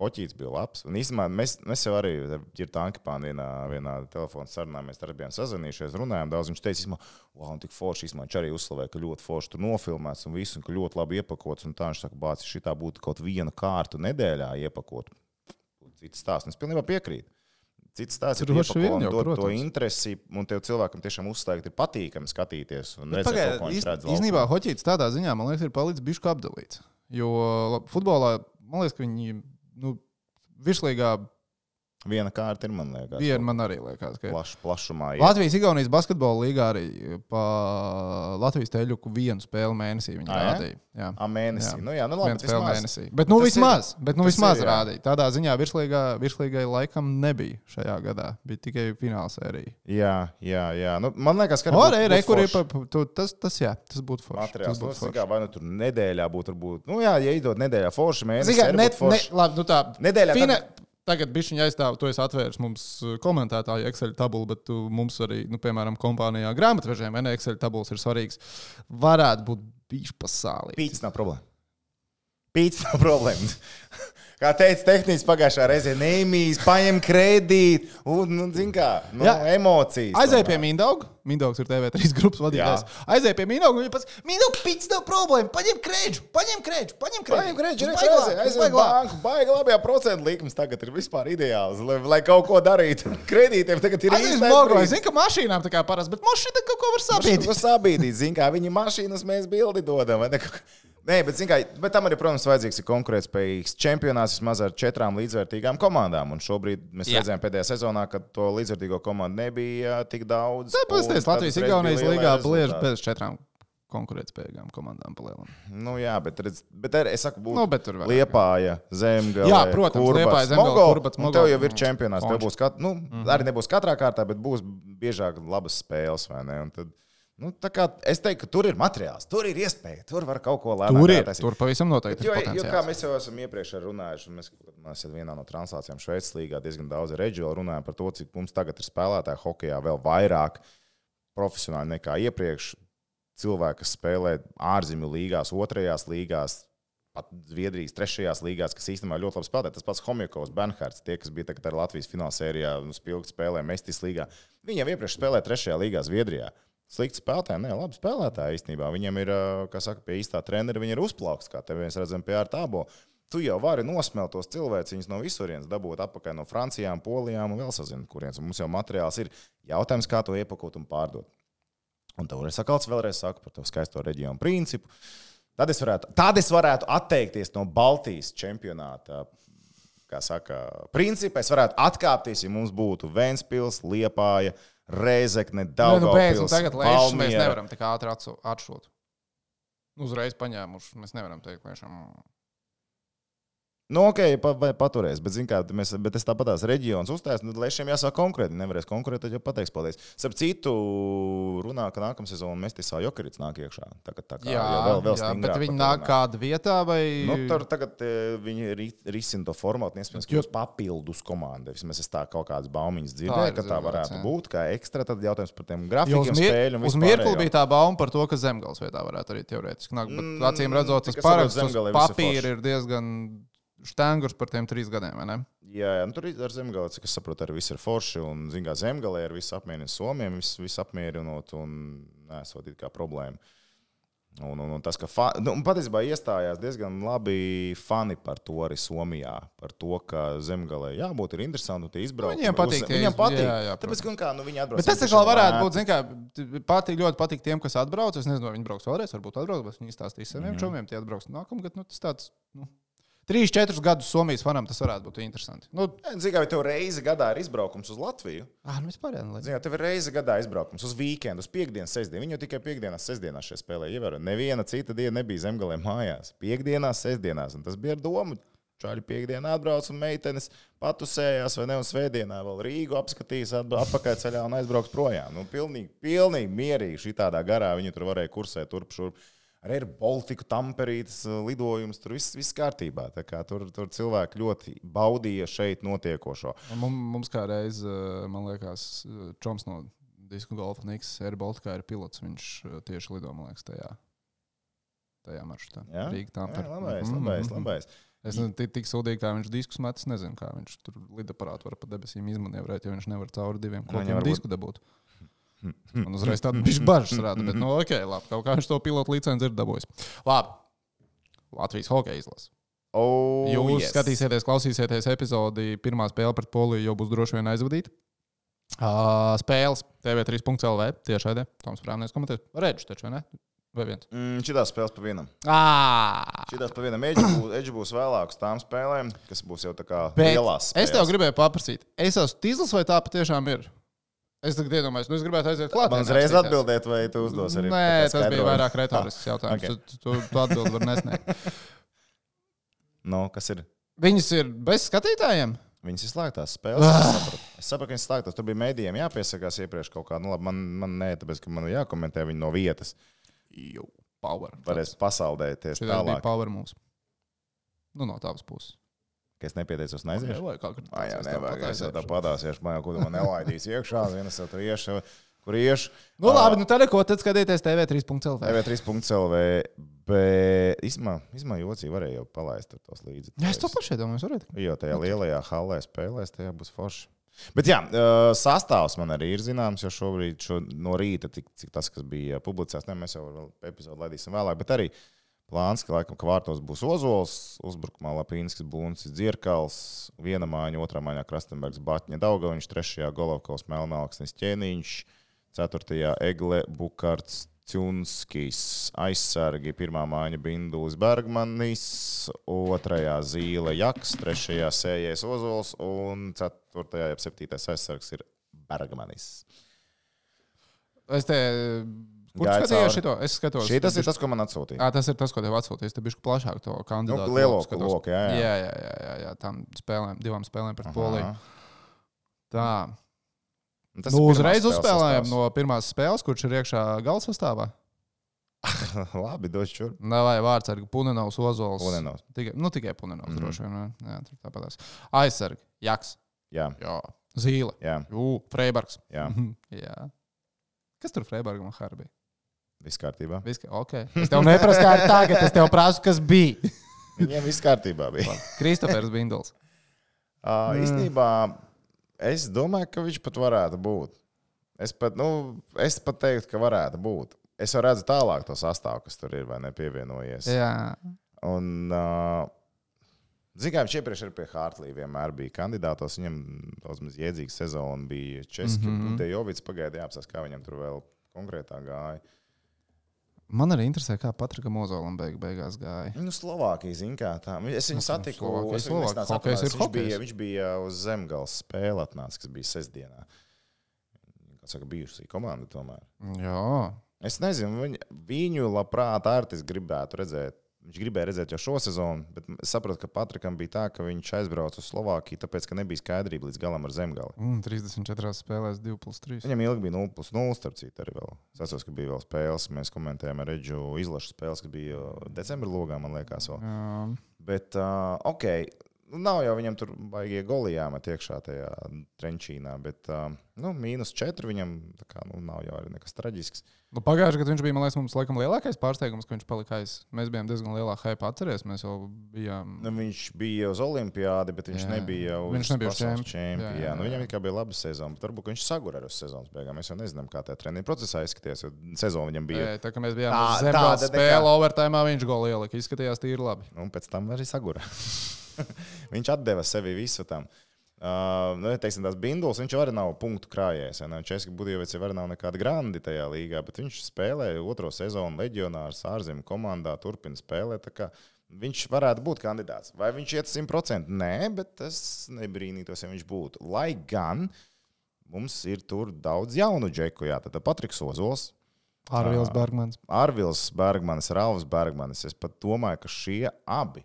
Hoķīts bija labs. Un īstenībā mēs, mēs jau arī ir tankipānā vienā, vienā telefona sarunā. Mēs arī bijām sazvanījušies, runājām daudz. Viņš teica, ka wow, tik forši īstenībā viņš arī uzslavēja, ka ļoti forši tur nofilmēts un viss, un ka ļoti labi iepakots. Un tā viņš saka, bācis, šī tā būtu kaut viena kārta nedēļā iepakot. Cits stāsts. Es pilnībā piekrītu. Cits stāsts ir vien iepakot un jau, dot to protams. interesi, un tev cilvēkam tiešām uzslēgt ir patīkami skatīties. laukumā. hoķītis tādā ziņā, man liekas, ir palicis bišķi apdalīts. Jo futbolā, man liekas, ka viņi nu, virslīgā Viena kārta ir, man liekas, Viena man arī liekas, ka ir. plaš, plašumā. iet. Latvijas Igaunijas basketbola līgā arī pa Latvijas teļuku vienu spēli mēnesī viņi jā? rādīja. Jā. A, mēnesī. Jā. Nu, jā, nu, labi, spēli mēnesī. Bet nu Tas vismaz, ir- bet, nu, vismaz ir, jā. rādīja. Tādā ziņā virslīgā, virslīgai laikam nebija šajā gadā. Bija tikai fināla sērija. Jā, jā, jā. Nu, man liekas, ka Arī būtu rekurī, forši tas, tas, jā, tas būtu forši. materiāls. Tas Nu, būtu zinu, forši. kā, vai nu tur nedēļā būtu, varbūt, nu jā, ja iedod nedēļā forši mēnesī. Zini, kā, arī ne, būtu ne, labi, nu tā. Nedēļā Fina, tad- tagad bišķiņa aizstāv, to es atvēru mums uh, komentētāju Excel tabulu, bet tu, mums arī, nu, piemēram, kompānijā grāmatvežiem, vai ne, Excel tabulas ir svarīgs. Varētu būt bišķi pasālī. Pīcis nav problēma. Pīcis nav problēma. Kā teica tehnicis pagājušā reizē, neimīs, paņem kredītu, un, nu, zin kā, nu, Jā. emocijas. Tomēr. pie Mindauga. Mindaugs ir TV3 grupas vadītājs. Aizēja pie Mindauga. Viņa pats, Mindaugs, pits nav problēma. Paņem krēģu, paņem krēģu, paņem krēģu. Paņem kredītu, uz baigā. banku, baigi labajā procentu likums tagad ir vispār ideāls, lai, lai kaut ko darītu. Kredītiem tagad ir Mogo. brīdis. Es zinu, ka mašīnām tā kā parasti, bet mašīna kaut ko var. Viņš to sabīdīt, zina, kā viņa mašīnas mēs bildi dodam. vai ne? Nē, bet, kā, bet tam arī, protams, vajadzīgs ir konkurētspējīgs čempionāts vismaz ar četrām līdzvērtīgām komandām. Un šobrīd mēs Jā. redzējām pēdējā sezonā, ka to līdzvērtīgo komandu nebija ā, tik daudz. Tāpēc un es tad Latvijas uzreiz Igaunijas bija lielie līgā bliež bez četrām konkurētspējīgām komandām palielināt. Nu, jā, bet, redz, bet arī, es saku, būtu Nu, bet tur vēl- Liepāja, Zemgale, Jā, protams, Liepāja, Zemgale, Kurbats, Mogo. Tev jau ir čempionāts. Tev būs kat, nu, mm -hmm. Arī nebūs katrā kārtā, bet būs biežāk labas spēles. vai ne? Un Tad, nu, tā kā es teiktu, ka tur ir materiāls, tur ir iespēja, tur var kaut ko lēnāt. Tur ir. Tur pavisam noteikti Jo, ir jo, kā mēs jau esam iepriekš runājuši, un mēs, mēs vienā no translācijām Šveices līgā diezgan daudz ar reģionu runājam par to, cik mums tagad ir spēlētāji hokeja vēl vairāk profesionāli nekā iepriekš. Cilvēki, kas spēlē ārzemju līgās, otrajās līgās, pat Zviedrijas trešajās līgās, kas īstenībā ļoti labi spēlē. Tas pats Homjakovs, Benhārds, tie, kas bija tagad ar Latvijas finālsērijā un spilgti spēlē Mestis līgā. Viņi jau iepriekš spēlēja trešajā līgā Zviedrijā. Slikti spēlētāji, ne, labi spēlētāji īstenībā. Viņiem ir, kā saka, pie īstā trenera, viņi ir uzplaukts, kā te mēs redzam pie ārtābo. Tu jau vari nosmelt tos cilvēkus no visurienes, dabūt atpakaļ no Francijām, Polijām un vēl sazinu, kurienes. Mums jau materiāls ir jautājums, kā to iepakot un pārdot. Un tev ir sakals vēlreiz saka par to skaisto reģionu principu. Tad es varētu, tad es varētu atteikties no Baltijas čempionāta. Kā saka, principā es varētu atkāpties, ja mums būtu Vēnspils, Liepāja, Reizekne, Nē, nu, Daugavpils, beidz, nu, tagad lēšas mēs nevaram tik ātri atšūt. Nu, Uzreiz paņēmuši. Mēs nevaram teikt, lēšam. Nu, ok, pa, vai paturēs, bet, zin, kā, mēs, bet es tāpat tās reģionus uzstāju, tad lēšiem jāsāk konkrēti. Nevarēs konkrēti, tad jau pateiks, paldies. Starp citu, runā, ka nākamā sezona mēs tiesā Jokarits nāk iekšā. Tā, kā- tā kā Jā, vēl, vēl jā bet viņi nāk kādā vietā vai. Nu, tur tagad e, viņi ri- risina to formātu. Iespējams, ka Jo- būs papildus komanda. Vismaz es tā kaut kādas baumiņas Tā dzirdēju, ir ka tā varētu jā. būt. Kā ekstra, tad jautājums par tiem Jo grafikiem, spēļu un uz mirkli bija tā bauma par to, ka zemgals vietā varētu arī teorētiski nākt. Bet, Mm, acīm redzot, tas papīra forši. ir diezgan štangurs par tiem trīs gadiem. vai ne? Jā, jā nu, tur ar zemgāli, cik es saprotu, arī viss ir forši. Un, zin, kā zemgālē ir viss apmierināts Somijam, viss, viss apmierinot un nesot it kā problēma. Un, un, un tas, ka fa... nu, patiesībā iestājās diezgan labi fani par to arī Somijā. Par to, ka zemgālē jābūt ir interesanti un tie izbraukumi. Viņiem patīk uz- Viņiem patīk. jā, jā, Tāpēc, ka, kā, nu, viņi atbrauc. Bet tas atkal varētu būt, zināmā mērā, patīk, ļoti patīk tiem, kas atbrauc. Es nezinu, vai viņi brauks vēlreiz, varbūt atbrauks, bet viņi izstāstīs saviem Mhm. čomiem, tie atbrauks nākamgad. Nu, tas tāds, nu, trīs, četrus gadus Somijas fanam tas varētu būt interesanti. Nu, Zini, kā tev reizi gadā ir izbraukums uz Latviju. ah, nu vispār, jā, nu, lai- Zini, tev ir reizi gadā izbraukums uz weekendu, uz piekdienas, sestdienu. Viņi jau tikai piekdienās, sestdienās šeit spēlēja. Ievērojami, neviena cita diena nebija zemgālē mājās. Piekdienās, sestdienās. Un tas bija ar domu. Čāļi piekdienā atbrauc un meitenes patusējās, vai ne? Un svētdienā vēl Rīgu apskatīs, atpakaļ ceļā un aizbrauks projām. Nu, pilnīgi, pilnīgi mierīgi šī tādā garā. Viņi tur varēja kursēt turp šurp. Ar Baltiku, Tamperītas uh, lidojumus. Tur viss, viss kārtībā. Kā Tur, tur cilvēki ļoti baudīja šeit notiekošo. Mums, mums kā reiz, eh, man liekas, eh, Čoms no Disku golfa Niks, Air Baltica ir pilots. Viņš eh, tieši lido, man liekas, tajā, tajā maršrutā. Jā? Rīga Jā, Tampere. labais, Mhm, labais, mhm. labais. Es nezinu, tik, tik sūdīgi, kā viņš diskus met. Es nezinu, kā viņš tur lidaparātu var pa debesīm izmanevrēt, jo viņš nevar cauri diviem varbūt- disku dabūt. Un uzreiz tādu bišķi bažas rada, bet, nu, ok, labi, kaut kā viņš to pilotu licenci ir dabūjis. Labi. Latvijas hokeja izlase. Oh, Jūs yes. skatīsieties, klausīsieties epizodi. Pirmā spēle pret Poliju jau būs droši vien aizvadīta. Uh, spēles TV3.CLV tiešraidē. Toms Prāmnieks komentēs. Redzu taču, vai ne? Vai viens? Mm, Šitās spēles pa vienam. Šitās pa vienam edži būs, edži būs vēlāk uz tām spēlēm, kas būs jau tā kā Bet lielās spēles. es tev gribēju paprasīt, es esmu tīzlis vai tā patiešām ir? Es tagad iedomājos, nu es gribētu aiziet klāt. Man uzreiz atbildēt, vai tu uzdos arī? Nē, tas bija skaidrojumu? vairāk retorisks jautājums. ok. Tu, tu, tu atbildi var nesniegt. Nu, kas ir? Viņas ir bez skatītājiem? Viņas ir slēgtās spēles. Es sapratu, es sapratu, ka viņas slēgtās. Tur bija mēdījiem jāpiesakās iepriekš kaut kā. Nu, labi, man, man nē, tāpēc, ka man jākomentē viņi no vietas. Jū, power. Varēs bija tālāk. power mūs. Nu, no tavas puses. Ka es nepieteicos un aiziešu. Vai kā Ah, jā, es nevajag. Es jau tā padāsiešu, man jau kur man nelaidīs iekšā. Vienas jau tur iešu, kur iešu. Nu, labi, nu tad ko tad skatieties TV3.CLV. TV3.CLV. Bet īstenībā, īstenībā jocīgi varēja jau palaist tos līdzi. Jā, es to pašu iedomājos, varētu. Jo tajā lielajā halē spēlēs, tajā būs forši. Bet jā, sastāvs man arī ir zināms, jo šobrīd šo, no rīta, cik, cik tas, kas bija publicēts, ne, mēs jau epizodu laidīsim vēlāk, bet arī plāns, ka laikam ka vārtos būs Ozols, uzbrukumā Lapīnskis, Buncis, Dzirkals, viena māja, otrā mājā Krastenbergs, Batņa, Daugaviņš, trešajā Golovkovs, Melnāksnis, Ķēniņš, ceturtajā Egle, Bukarts, Cunskis, aizsargi, pirmā māja Bindulis Bergmanis, otrajā zīle Jaks, trešajā sējais Ozols un ceturtajā, jeb septītais aizsargs ir Bergmanis. Es te. Kur skatījos cauri. šito? Es skatos. Šī tas ir tas, ko man atsūtīja. Jā, tas ir tas, ko tev atsūtīs. Te bija plašāk to Nu, kandidātu. lielo loku jā, jā. jā, jā, jā, jā, jā. Tam spēlēm, divām spēlēm pret Aha. Poliju. Tā. Un Tas Nu, uzreiz uzspēlējām no pirmās spēles, kurš ir iekšā galvas sastāvā. Labi, došu šur. Vai vārds ar Punenovs, Ozols. Punenovs. Tikai, nu, tikai Punenovs mm. droši vien. Jā, tāpatās. Aizsargi. Jaks. Jā, Jā. Zīle. jā, Jū, Freibergs. jā. Mhm, Jā. Kas tur Freibergam un Harbī? Viss kārtībā. Viss, ka- okay. Es tev neprasu, kā ir tagad. Es tev prasu, kas bija. Viņiem viss kārtībā bija. Kristofers Bindls. Uh, Mm. īstenībā es domāju, ka viņš pat varētu būt. Es pat, nu, es pat teiktu, ka varētu būt. Es jau redzu tālāk to sastāvu, kas tur ir vai nepievienojies. Jā. Un, uh, Zinām, viņš iepriekš arī pie Hartlīja vienmēr bija kandidātos. Viņam daudz maz jēdzīga sezona bija Česka. Mm. -hmm. Dejovits pagaidīja jāapsaka, kā viņam tur vēl konkrētāk gāja. Man arī interesē, kā Patrikam Ozolam beig beigās gāja. Nu, Slovākija, zina, kā tā. Es viņu Nu, satiku. Slovākija, es viņu Slovākija. Hokejs ir viņš, bija, hokejs. viņš bija uz zemgales spēle atnācis, kas bija sestdienā. Kā saka, bijusi komanda tomēr. Jā. Es nezinu, viņu, viņu labprāt, Artis gribētu redzēt. Viņš gribēja redzēt jau šo sezonu, bet es saprotu, ka Patrikam bija tā, ka viņš aizbrauca uz Slovākiju, tāpēc, ka nebija skaidrība līdz galam ar zemgali. Un 34 spēlēs 2 plus 3. Viņam ilgi bija 0, plus 0, starp citu, arī vēl. Es atceros, ka bija vēl spēles. Mēs komentējām ar Reģu izlašu spēles, kas bija decembrī logā, man liekas. Vēl. Jā. Bet, uh, ok, nu, nav jau viņam tur baigie goli jāmet iekšā tajā trenčīnā, bet nu, mīnus 4 viņam kā, nu, nav jau arī nekas traģisks. Nu, Pagājušajā gadā viņš bija liekas, mums laikam lielākais pārsteigums, ka viņš palika aiz. Mēs bijām diezgan lielā hype atceries. Mēs jau bijām. Nu, viņš bija uz Olimpiādi, bet viņš Jā. nebija uz Viņš nebija pasaules čempi. čempionu. Jā, jā, nu, viņam bija laba sezona, bet varbūt viņš sagura arī uz sezonas beigām. Mēs jau nezinām, kā tā treniņa procesā izskatījās, jo sezona viņam bija. Jā, tā kā mēs bijām Tā- tāda spēle, nekā- overtime viņš goli ielika. Izskatījās tīri labi. Un pēc tam arī sagura. viņš atdeva sevi visu tam. Uh, nu, teiksim, tās binduls, viņš arī nav punktu krājējis. Česka Budjovics jau nav nekāda grandi tajā līgā, bet viņš spēlē otro sezonu leģionārs ārzemju komandā, turpina spēlēt. Viņš varētu būt kandidāts. Vai viņš iet 100%? Nē, bet es nebrīnītos, ja viņš būtu. Lai gan mums ir tur daudz jaunu džeku, jā, tad Patriks Ozols, Arvils Bergmans. Arvils Bergmanis, Rāvs Bergmanis. Es pat domāju, ka šie abi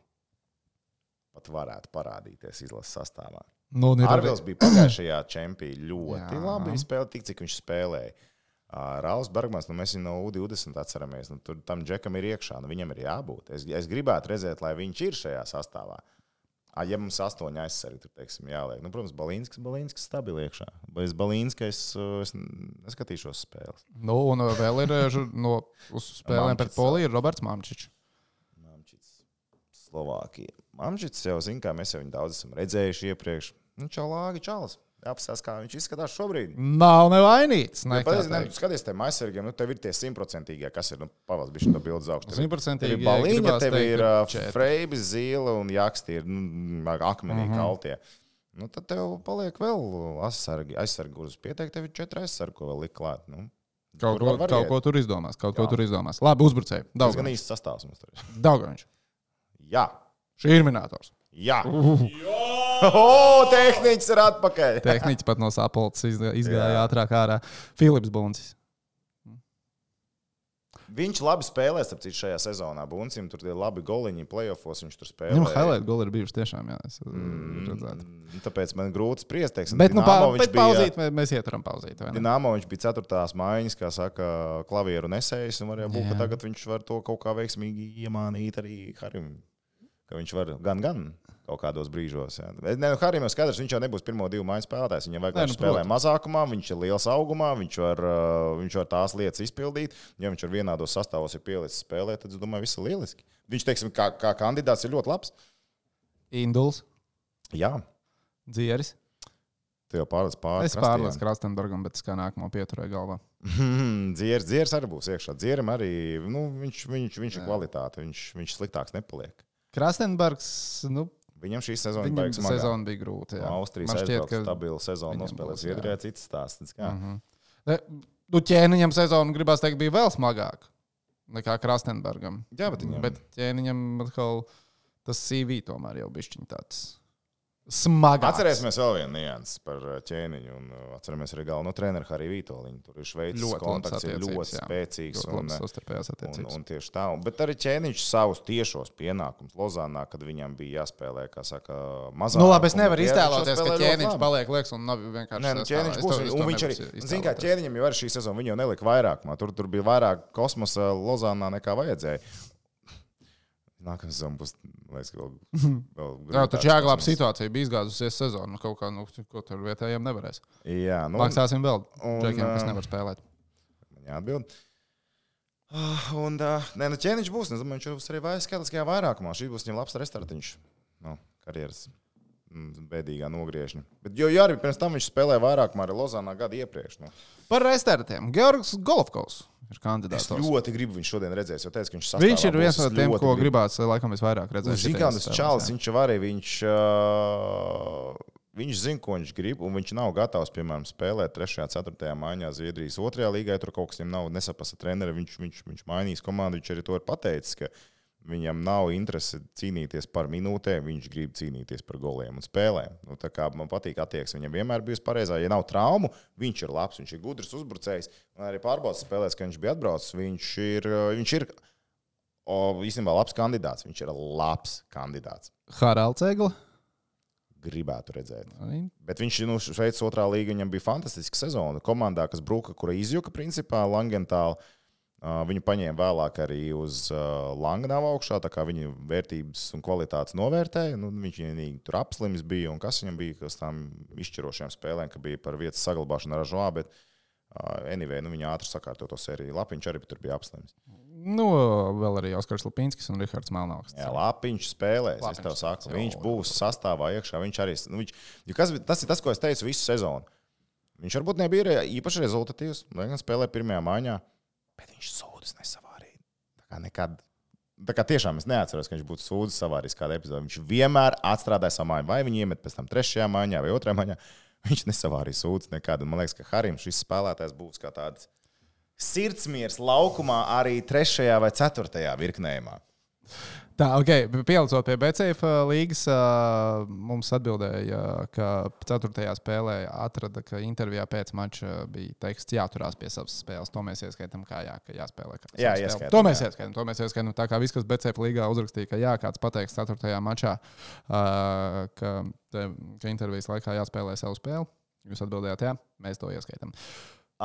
pat varētu parādīties izlases sastāvā. Nu, Arvils bija pagājušajā čempionā ļoti Jā. labi spēlējis, tik cik viņš spēlēja. Rāvs Bergmans, nu mēs viņu no U20 atceramies. Nu, tur tam džekam ir iekšā, nu viņam ir jābūt. Es, es gribētu redzēt, lai viņš ir šajā sastāvā. Ā, Ja mums astoņi aizsargi, tur teiksim, jāliek. Nu, protams, Balīnskis, Balīnskis stabili iekšā. Bez Balīnska es, uh, es neskatīšos spēles. Nu, un vēl ir eh, no uz spēlēm pret. Poliju ir Roberts Mamčičs. Mamčits, Slovākija. Mamčits jau zina, kā mēs jau viņu daudz esam redzējuši iepriekš. Nu, čalāgi, čalis. Jāapstāsta, kā viņš izskatās šobrīd. Nav nevainīgs. Nu, Ne, Patiesi, ne, skaties, te aizsargiem, nu, tev ir tie simtprocentīgie, kas ir, nu, pavals bija šī bildes augsts. Tev ir Simtprocentīgi. balīņa, tev ir uh, freibis, zīle un jaksti ir nu, akmenī Mhm. kaltie. Nu, tad tev paliek vēl aizsargi, aizsargi kurus pieteikt, tev ir četri aizsargi, ko vēl likt klāt. Nu, Kaut, ko, kaut ko tur izdomās. Kaut ko Jā. tur izdomās. Labi, uzbrucēji. Tas gan Daudz. īsts sastāvs mums tur. ir. Daudzs. Jā, Šī ir minētājs. jā. O, tehniķis ir atpakaļ. Tehniķis pat no sapulces izgā- izgāja ātrāk ārā. Filips Buncis. Viņš labi spēlē, starp citu, šajā sezonā. Buncim tur ir labi goliņi, playoffs viņš tur spēlē. Viņam highlight goli ir bijuši tiešām. Jā, es, mm. Mm, Tāpēc man grūti spriest. Teiksim, Bet, nu, Dinamo bet bija- pauzīt, mē- mēs ieturam pauzīt. vai ne? Dienāmo viņš bija ceturtās maiņas, kā saka, klavieru nesējis. un Varēja būt, ka Jā. tagad viņš var to kaut kā veiksmīgi iemānīt arī Harim. Ka viņš var gan, gan kaut kādos brīžos. Jā. Ne, nu, Harim jau skaidrs, viņš jau nebūs pirmo divu maiņu spēlētājs. Viņam vajag, Nē, lai nu, viņš spēlē protams. mazākumā, viņš ir liels augumā, viņš var, uh, viņš var tās lietas izpildīt. Ja viņš ar vienādos sastāvos ir pielicis spēlēt, tad es domāju, viss ir lieliski. Viņš, teiksim, kā, kā kandidāts ir ļoti labs. Induls, Jā, Dzieris. tu jau pārlec pāri. Es pārlieku Krastenbergam, bet es kā nākamo pieturēju galvā. Dzieris, dzieris arī būs iekšā. Dzierim arī nu, viņš, viņš, viņš ir kvalitāte. Viņš, viņš sliktāks nepaliek. Krastenbergs, nu, Viņam šī sezona viņam smagā. sezona bija grūta. Jā. Austrijas sezonu, viņam nospēlēs būs, jā. Zviedrijā cits stāsts. Mm Mhm. Ne, Nu, ķēniņam sezona, gribās teikt, bija vēl smagāka nekā Krastenbergam. Jā, bet viņam- bet ķēniņam atkal tas CV tomēr jau bišķiņ tāds smagāks. Atcerēsimies vēl vienu niansu par uh, ķēniņu. Un, uh, atceramies arī galveno treneru Hariju Vitoļiņu. Tur ir šveicis Ļoti kontakts, ir ļoti jā. spēcīgs. Ļoti Un, uh, savstarpējās Un, attiecības. un tieši tā, un, bet arī ķēniņš savus tiešos pienākumus Lozānā, kad viņam bija jāspēlē, kā saka, mazāk. Nu, labi, es nevaru iztēloties, ka ķēniņš paliek liekas un nav vienkārši. Nē, nu, ķēniņš būs. Un to viņš arī, zina, kā ķēniņam jau ar šī sezona, viņa jau nelika vairāk. Tur, tur bija vairāk kosmosa Lozānā nekā vajadzēja. Nākamā sezona būs, liekas, vēl. vēl Jā, taču grūtāks jāglāb kosmos. situācija. Bija izgāzusies sezona. Nu, kaut kā, nu, ko tur vietējiem nevarēs. Jā, nu, Maksāsim vēl džekiem, kas nevar spēlēt. Man jāatbild. Ah, Un, nē, nu, ķēniņš būs. Es domāju, viņš būs arī vai skaitliskajā vairākumā. Šī būs viņam labs restartiņš. Nu, karjeras bēdīgā nogriežņa. Bet, jo jā, arī pirms tam viņš spēlēja vairākumā arī Lozānā gadu iepriekš. Nu. Par restartiem. Georgs Golovkovs ir kandidāts. Es ļoti gribu viņu šodien redzēt, jo teicu, viņš, Viņš ir viens no tiem, ko gribās laikam visvairāk redzēt. Nu, Zini, kā tas šitajās čalis, viņš jau arī, viņš, uh, viņš zina, ko viņš grib, un viņš nav gatavs, piemēram, spēlēt 3. un 4. maiņā Zviedrijas 2. līgā, tur kaut kas viņam nav nesaprast ar treneri, viņš, viņš, viņš mainīs komandu, viņš arī to ir pateicis, ka viņam nav interese cīnīties par minūtēm, viņš grib cīnīties par goliem un spēlēm. Nu, man patīk attieksme, viņam vienmēr bijusi pareizā. Ja nav traumu, viņš ir labs, viņš ir gudrs uzbrucējs, un arī pārbaudas spēlēs, ka viņš bija atbraucis, viņš ir, viņš ir o, īstenībā labs kandidāts. Viņš ir labs kandidāts. Haralds Egla. Gribētu redzēt. Arī Bet viņš nu, Šveices otrā līga viņam bija fantastiska sezona. Komandā, kas bruka, kura izjuka principā Langentālu. Viņu paņēma vēlāk arī uz Langnāvu augšā, tā kā viņa vērtības un kvalitātes novērtēja. Nu, viņš vienīgi tur apslims bija un kas viņam bija, kas tām izšķirošajām spēlēm, ka bija par vietas saglabāšanu ar Žoā, bet anyway, nu, viņa ātri sakārto to sēriju. Lapiņš arī tur bija apslims. Nu, vēl arī Oskars Lupinskis un Rihards Melnāks. Jā, Lapiņš spēlēs. Lapiņš es tev saku, viņš būs sastāvā iekšā. Viņš arī, nu, viņš, kas, tas ir tas, ko es teicu visu sezonu. Viņš varbūt nebija īpaši rezultatīvs, lai gan spēlēja pirmajā maiņā, bet viņš sūdzas nesavārīja. Nekad. Tā kā tiešām es neatceros, ka viņš būtu sūdzis savārījis kādā epizodē. Viņš vienmēr atstrādāja savu māju, vai viņi iemet pēc tam trešajā maiņā vai otrajā maiņā. Viņš nesavārīja sūdzes nekad. Un Man liekas, ka Harim šis spēlētājs būs kā tāds sirdsmiers laukumā arī trešajā vai ceturtajā virknējumā. Tā, ok, pielicot pie BCF līgas, ā, mums atbildēja, ka 4. spēlē atrada, ka intervijā pēc mača bija teikts, jāturās pie savas spēles. To mēs ieskaitām, kā jā, ka jāspēlē. Kā Jā, ieskaitām, To mēs ieskaitām. To mēs ieskaitām. Tā kā viss, kas BCF līgā uzrakstīja, ka jā, kāds pateiks 4. mačā, ā, ka, ka intervijas laikā jāspēlē savu spēli. Jūs atbildējāt, jā, mēs to ieskaitām.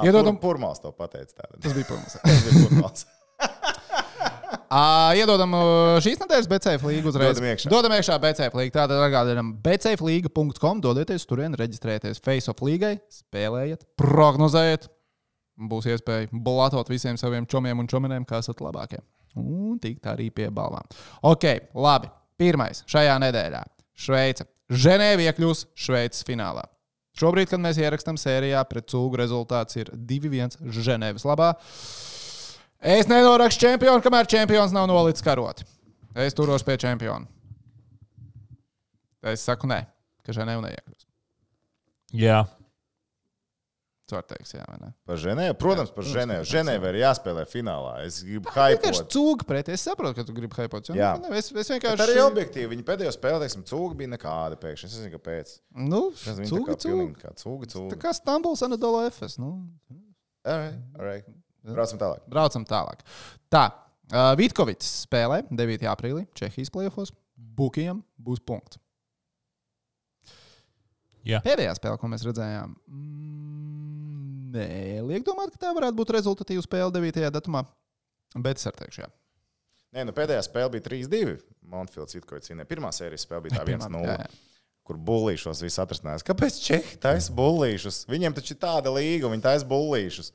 Iedodam- Pur, Purmāls to pateica. tātad. Tas bija pirmais. Tas bija Purmāls. Uh, iedodam uh, šīs nedēļas BCF līgu uzreiz. Dodam iekšā. Dodam iekšā BCF līgu. Tātad atgādinām BCFlīga.com. Dodieties turien, reģistrējieties Face-off līgai, spēlējiet, prognozējiet. Būs iespēja blatot visiem saviem čomiem un čominēm, kas esat labākie. Un tikt arī pie balvām. Ok, labi. Pirmais šajā nedēļā - Šveice. Ženēva iekļūs Šveices finālā. Šobrīd, kad mēs ierakstām sērijā, pret cūgu rezultāts ir 2-1 Ženēvas labā. Es nenorakstu čempionu, kamēr čempions nav nolicis karot. Es turos pie čempiona. Es saku, nē, ka Ženēva neiekļūs. Jā. Teikt, jā? Par Ženēvu, protams, par protams, Ženēvu. Ženēva ir jāspēlē finālā. Es gribu Vienkārši hypot. cūga pretī. Es saprotu, ka tu gribi hypot. jo, Jā. nu, Es, es Bet vienkārši. arī objektīvi, viņa pēdējo spēlē, teiksim, cūga bija nekāda pēkšņi. Es nezinu, kāpēc. Nu, Es cūga, tā kā kā cūga, Tā cūga. kā Stambuls Anadolu FS. Nu, All right, all right. Braucam tālāk. braucam tālāk. Tā. Uh, Vitkovits spēlē 9. aprīlī Čehijas plēsofos. Bukijam būs punkts. Jā. Pēdējā spēle, ko mēs redzējām, mm, neliek domāt, ka tā varētu būt rezultatīva spēle 9. datumā. Bet es arī teikšu, jā. Nē, nu pēdējā spēle bija 3-2. Montfields Itkovics cīnījās. Pirmā sērijas spēle bija tā Pirmā, 1-0. jā, jā. Kur bullīšos viss atrasinājās. Kāpēc Čehi taisa bullīšus? Viņiem taču ir tāda līga, viņi taisa bullīšus.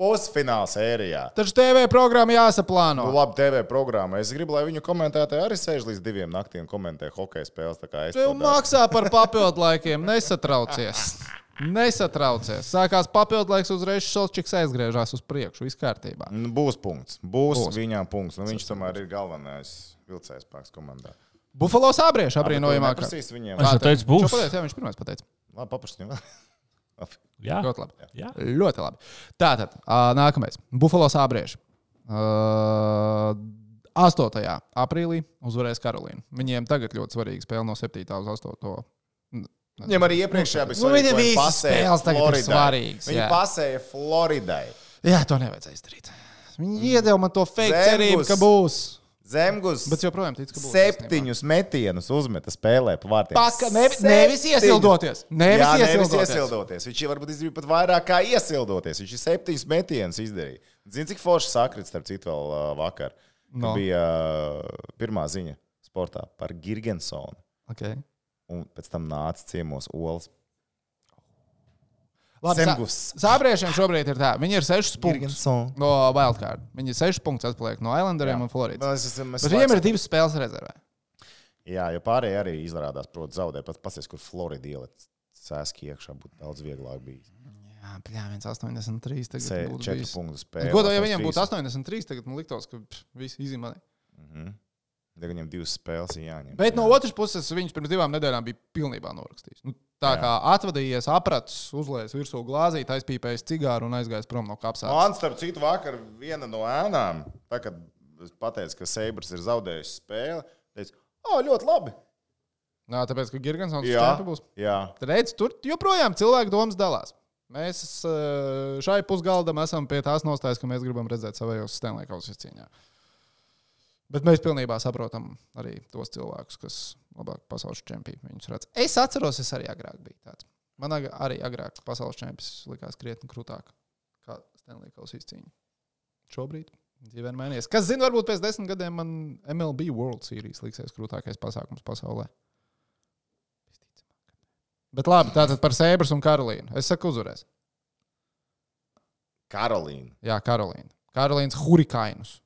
Pusfināla sērijā. Taču TV programma jāsaplāno. Nu, labi, TV programma. Es gribu, lai viņu komentētāji arī sēž līdz diviem naktī un komentē hokeja spēles. tā kā es Tev maksā par papildu laikiem. Nesatraucies. Nesatraucies. Sākās papildu laiks, uzreiz Šalčiks aizgriežas uz priekšu. Viss kārtībā. Nu, Būs punkts. Būs, Būs. Viņām punkts. Nu, viņš tomēr ir galvenais vilcējs spēks komandā. Bufalo sābrieši apbrīnojamāk. Neprasīs viņiem. Es jau teicu, būs. Pateic, jā, viņš pirmais pateica. Labi, paprasti. Jā, Ļoti labi. jā. Ļoti labi. Tātad, nākamais. Bufalo sābrieši. Uh, 8. aprīlī uzvarēs Karolīnu. Viņiem tagad ļoti svarīga spēle no 7. uz 8. Viņam arī iepriekšējā bija Nu, ko viņi visas pasēja spēles tagad ir Floridai. svarīgas, Viņi jā. pasēja Floridai. Jā, to nevajadzēja izdarīt. Viņi iedeva man to fake cerību, ka būs. Būs. septiņus metienus uzmeta spēlē pa vārtiem. Paka, nevi, nevis iesildoties. Nevis Jā, nevis iesildoties. iesildoties. Viņš varbūt izdarīja pat vairāk kā iesildoties. Viņš ir septiņus metienus izdarījis. Zini, cik forši sakrits, starp citu, vēl uh, vakar. No. Bija uh, pirmā ziņa sportā par Girgensonu. Okay. Un pēc tam nāca ciemos Olas. Labi, Zemgus. Sābriešiem šobrīd ir tā. Viņi ir 6 punktus no Wildcard. Viņi ir 6 punktus atpaliek no Islanderiem un Floridas. Bet viņiem ir divas spēles rezervē. Jā, jo pārējie arī izrādās, protams, zaudēt. Pats pasies, kur Florida ielikt sēski iekšā, būtu daudz vieglāk bijis. Jā, pļāviens 83. Tagad Se, būtu četru bijis. punktu spēle. Godā, ja viņiem būtu 83, tagad man liktos, ka pff, viss izņemami. Mhm. Tagad viņam divas spēles ir jāņem. Bet no otras puses, viņš pirms divām nedēļām bija pilnībā norakstījis. Nu, tā Jā. kā atvadījies, apratis, uzlējis virsū glāzīt, aizpīpējis cigāru un aizgājis prom no kapsētas. Man, starp citu, vakar viena no ēnām, tā, kad es pateicu, ka Seibrs ir zaudējis spēli, teica, o, ļoti labi. Jā, tāpēc, ka Girgensons Jā, čempi būs. jā. Tad redz, tur joprojām cilvēku domas dalās. Mēs šai pusgaldam esam pie tās nostājas, ka mēs gribam redzēt savējos Stanley Kausa cīņā. Bet mēs pilnībā saprotam arī tos cilvēkus, kas labāk pasaules čempioni viņus redz. Es atceros, es arī agrāk biju tāds. Man arī agrāk pasaules čempions likās krietni krūtāk kā Stanley Kausa cīņa. Šobrīd dzīvē mainījies. Kas zina, varbūt pēc desmit gadiem man MLB World Series liksies krūtākais pasākums pasaulē. Bet labi, tātad par Sēbras un Karolīnu. Es saku, uzvarēs. Karolīna. Jā, Karolīna. Karolīnas hurikānus.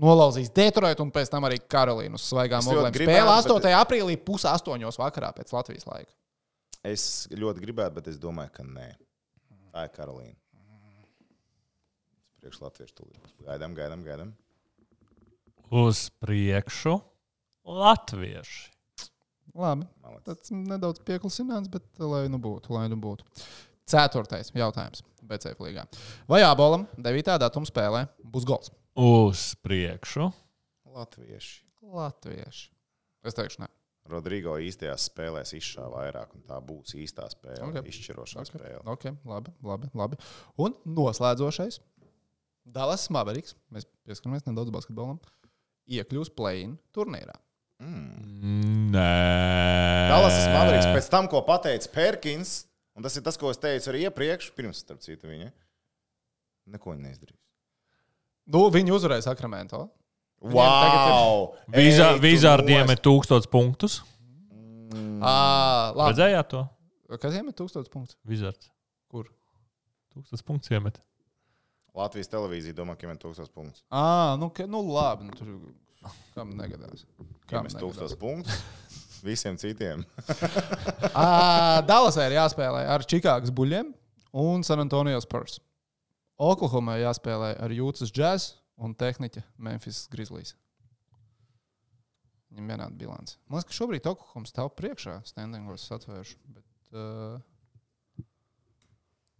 Nolauzīs Detroitu un pēc tam arī Karolīnu uz svaigām oglēm. Spēle bet- 8. aprīlī pusē astoņos vakarā pēc Latvijas laika. Es ļoti gribētu, bet es domāju, ka nē. Tā ir Karolīna. Priekš Latvijas tūlīt. Gaidām, gaidām, gaidām. Uz priekšu Latvieši. Labi, Malacis. tas nedaudz pieklusināts, bet lai nu būtu, lai nu būtu. Ceturtais jautājums BCF līgā. Vai Abolam 9. datuma spēlē būs gols? Uz priekšu. Latvieši. Latvieši. Es teikšu, nē. Rodrigo īstajās spēlēs izšāva vairāk, un tā būs īstā spēle, Ok. okay. izšķirošā okay. spēle. Ok, labi, labi, labi. Un noslēdzošais. Dallas Mavericks. Mēs pieskaramies nedaudz basketbolam. Iekļūs play-in turnīrā. Mm. Nē, Dallas Mavericks pēc tam, ko pateica Perkins, un tas ir tas, ko es teicu arī iepriekš, pirms starp citu viņa, neko neizdarīs. Nu, viņi uzvarēja Sakramento. Wow! Nost- ir tūkstots punktus. À, labi. Redzējāt to? Kas iemet 1000 punktus? Vīzārds. Kur? Tūkstots punktus iemet. Latvijas televīzija domā, ka ir 1000 punktus. À, nu, ka, nu labi. Nu, tur kam negadās? Kam negadās? 1000 punktus? Visiem citiem. À, Dallasai ir jāspēlē ar Čikāgas buļļiem un San Antonio Spurs. Oklahomā jāspēlē ar Jūtas Jazz un tehniķa Memphis Grizzlies. Viņam vienāda bilance. Man liekas, ka šobrīd Oklahoma stāv priekšā. Standingos atvēršu. Bet, uh,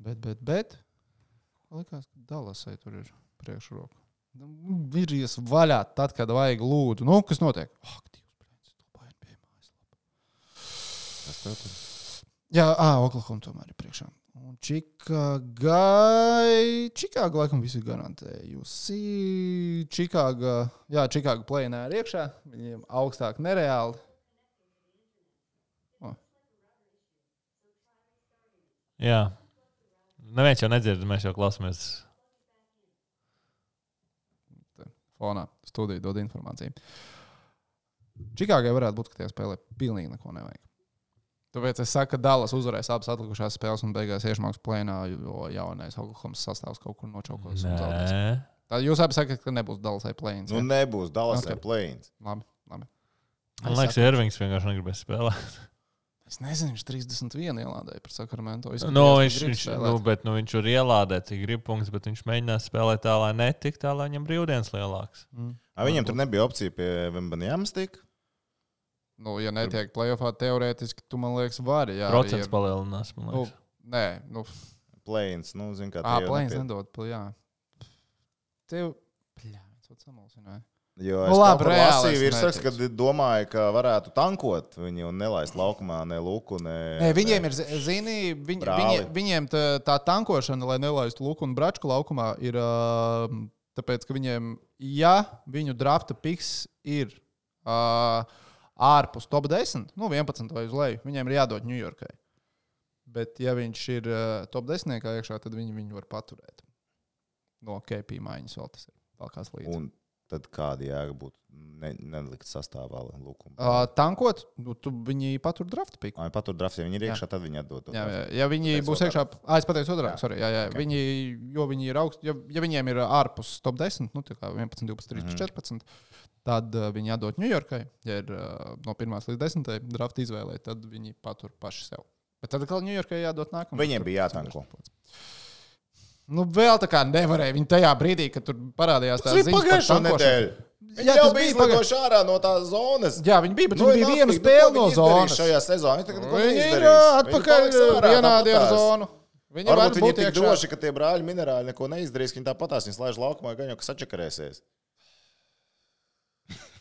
Bet, bet, bet. Liekas, ka Dallasai tur ir priekšroka. Nu, Virzies vaļā tad, kad vajag lūdzu. Nu, kas notiek? Ak, Dievs, brīnums, to baigi pie mājaslapa. Jā, ah, Oklahoma tomēr ir priekšā. Un Čikāgai. Čikāga laikam visi garantēja. Jūs Čikāga, jā, Čikāga plēnā ir iekšā. Viņiem augstāk nereāli. Jā. Neviens jau nedzird, mēs jau klausāmies. fonā studija dod informāciju. Čikāgai varētu būt, ka tie spēlē pilnīgi neko nevajag. Tāpēc es saku, ka Dallas uzvarēs abas atlikušās spēles un beigās iešmāks plēnā, jo jaunais Oklahomas sastāvs kaut kur nočaukos. Tā jūs abi sakat, ka nebūs Dallasai plēns. Nu, nebūs Dallas Ok. okay. Plains. Labi, labi. man liekas, Irvings vienkārši negribēs spēlēt. Es nezinu, viņš 31 ielādēja par Sakramento. Izskatījās, Nu, ka viņš, viņš, nu, bet, nu, viņš tur ielādē, cik grib punktus, bet viņš mēģinās spēlēt tā, lai netiktu tā, lai viņam brīvdienas lielāks. Mm. A, viņam tur nebija opcija pie Vembanjāmas tik. Nu, ja netiek playoffā, teorētiski, tu man liekas, vari. Jā, Procents ja- palielinās, man Nu, nē, nu, Plains, nu, zin kā. ah, tie jau plēns nepiet- nedod. pl- Jā. Tev. Pļā, viņš kaut samulsināja. Jo Nu, es labi, labi, reāli es neticu. kad domāju, ka varētu tankot viņu un nelaist laukumā ne luku, ne. Nē, viņiem ir, zi- zini, viņ, viņi, viņiem tā, tā tankošana, lai nelaistu luku un bračku laukumā, ir tāpēc, ka viņiem, ja viņu drafta piks ir ā, ārpus top 10, nu 11 vai uz leju, viņiem ir jādod Ņujorkai. Bet, ja viņš ir ā, top 10 iekšā, tad viņi viņu var paturēt. No KP maiņas vēl tas ir. Vēl kāds līdzi. Un tad kāda jēga būtu ne, nelikt sastāvā lukumu? Uh, tankot, nu, tu viņi patur drafta piku. Ai, patur drafts, ja viņi ir Jā. iekšā, tad viņi atdod. Jā, jā, ja viņi Pateicu būs iekšā, ah, es pateicu otrādi, Jā. sorry, jā, jā, Ok. viņi, jo viņi ir augsti, ja, ja viņiem ir ārpus top 10, nu, tā kā 11, 12, 13, Mhm. 14, tad uh, viņi jādod Ņujorkai. Ja ir uh, no 1 līdz 10 drafta izvēlē, tad viņi patur paši sev. Bet tad atkal Ņujorkai jādod nākamajam. Viņiem bija jātanko. Nu, vēl tā kā nevarēja. Viņi tajā brīdī, kad tur parādījās Tas tā bija ziņa par pagājušā nedēļa. Jā, jau bija bija izlidojuši ārā no tās zonas. Jā, viņi bija, bet Nu, viņi bija viena spēle no zonas. Šajā sezonā viņi Viņi ir atpakaļ vienādi ar zonu. Viņi Varbūt ir tik droši, ka tie brāļi minerāli neko neizdarīs, ka viņi tāpatās viņus laiž laukumā, gan jau kas sačakarēsies.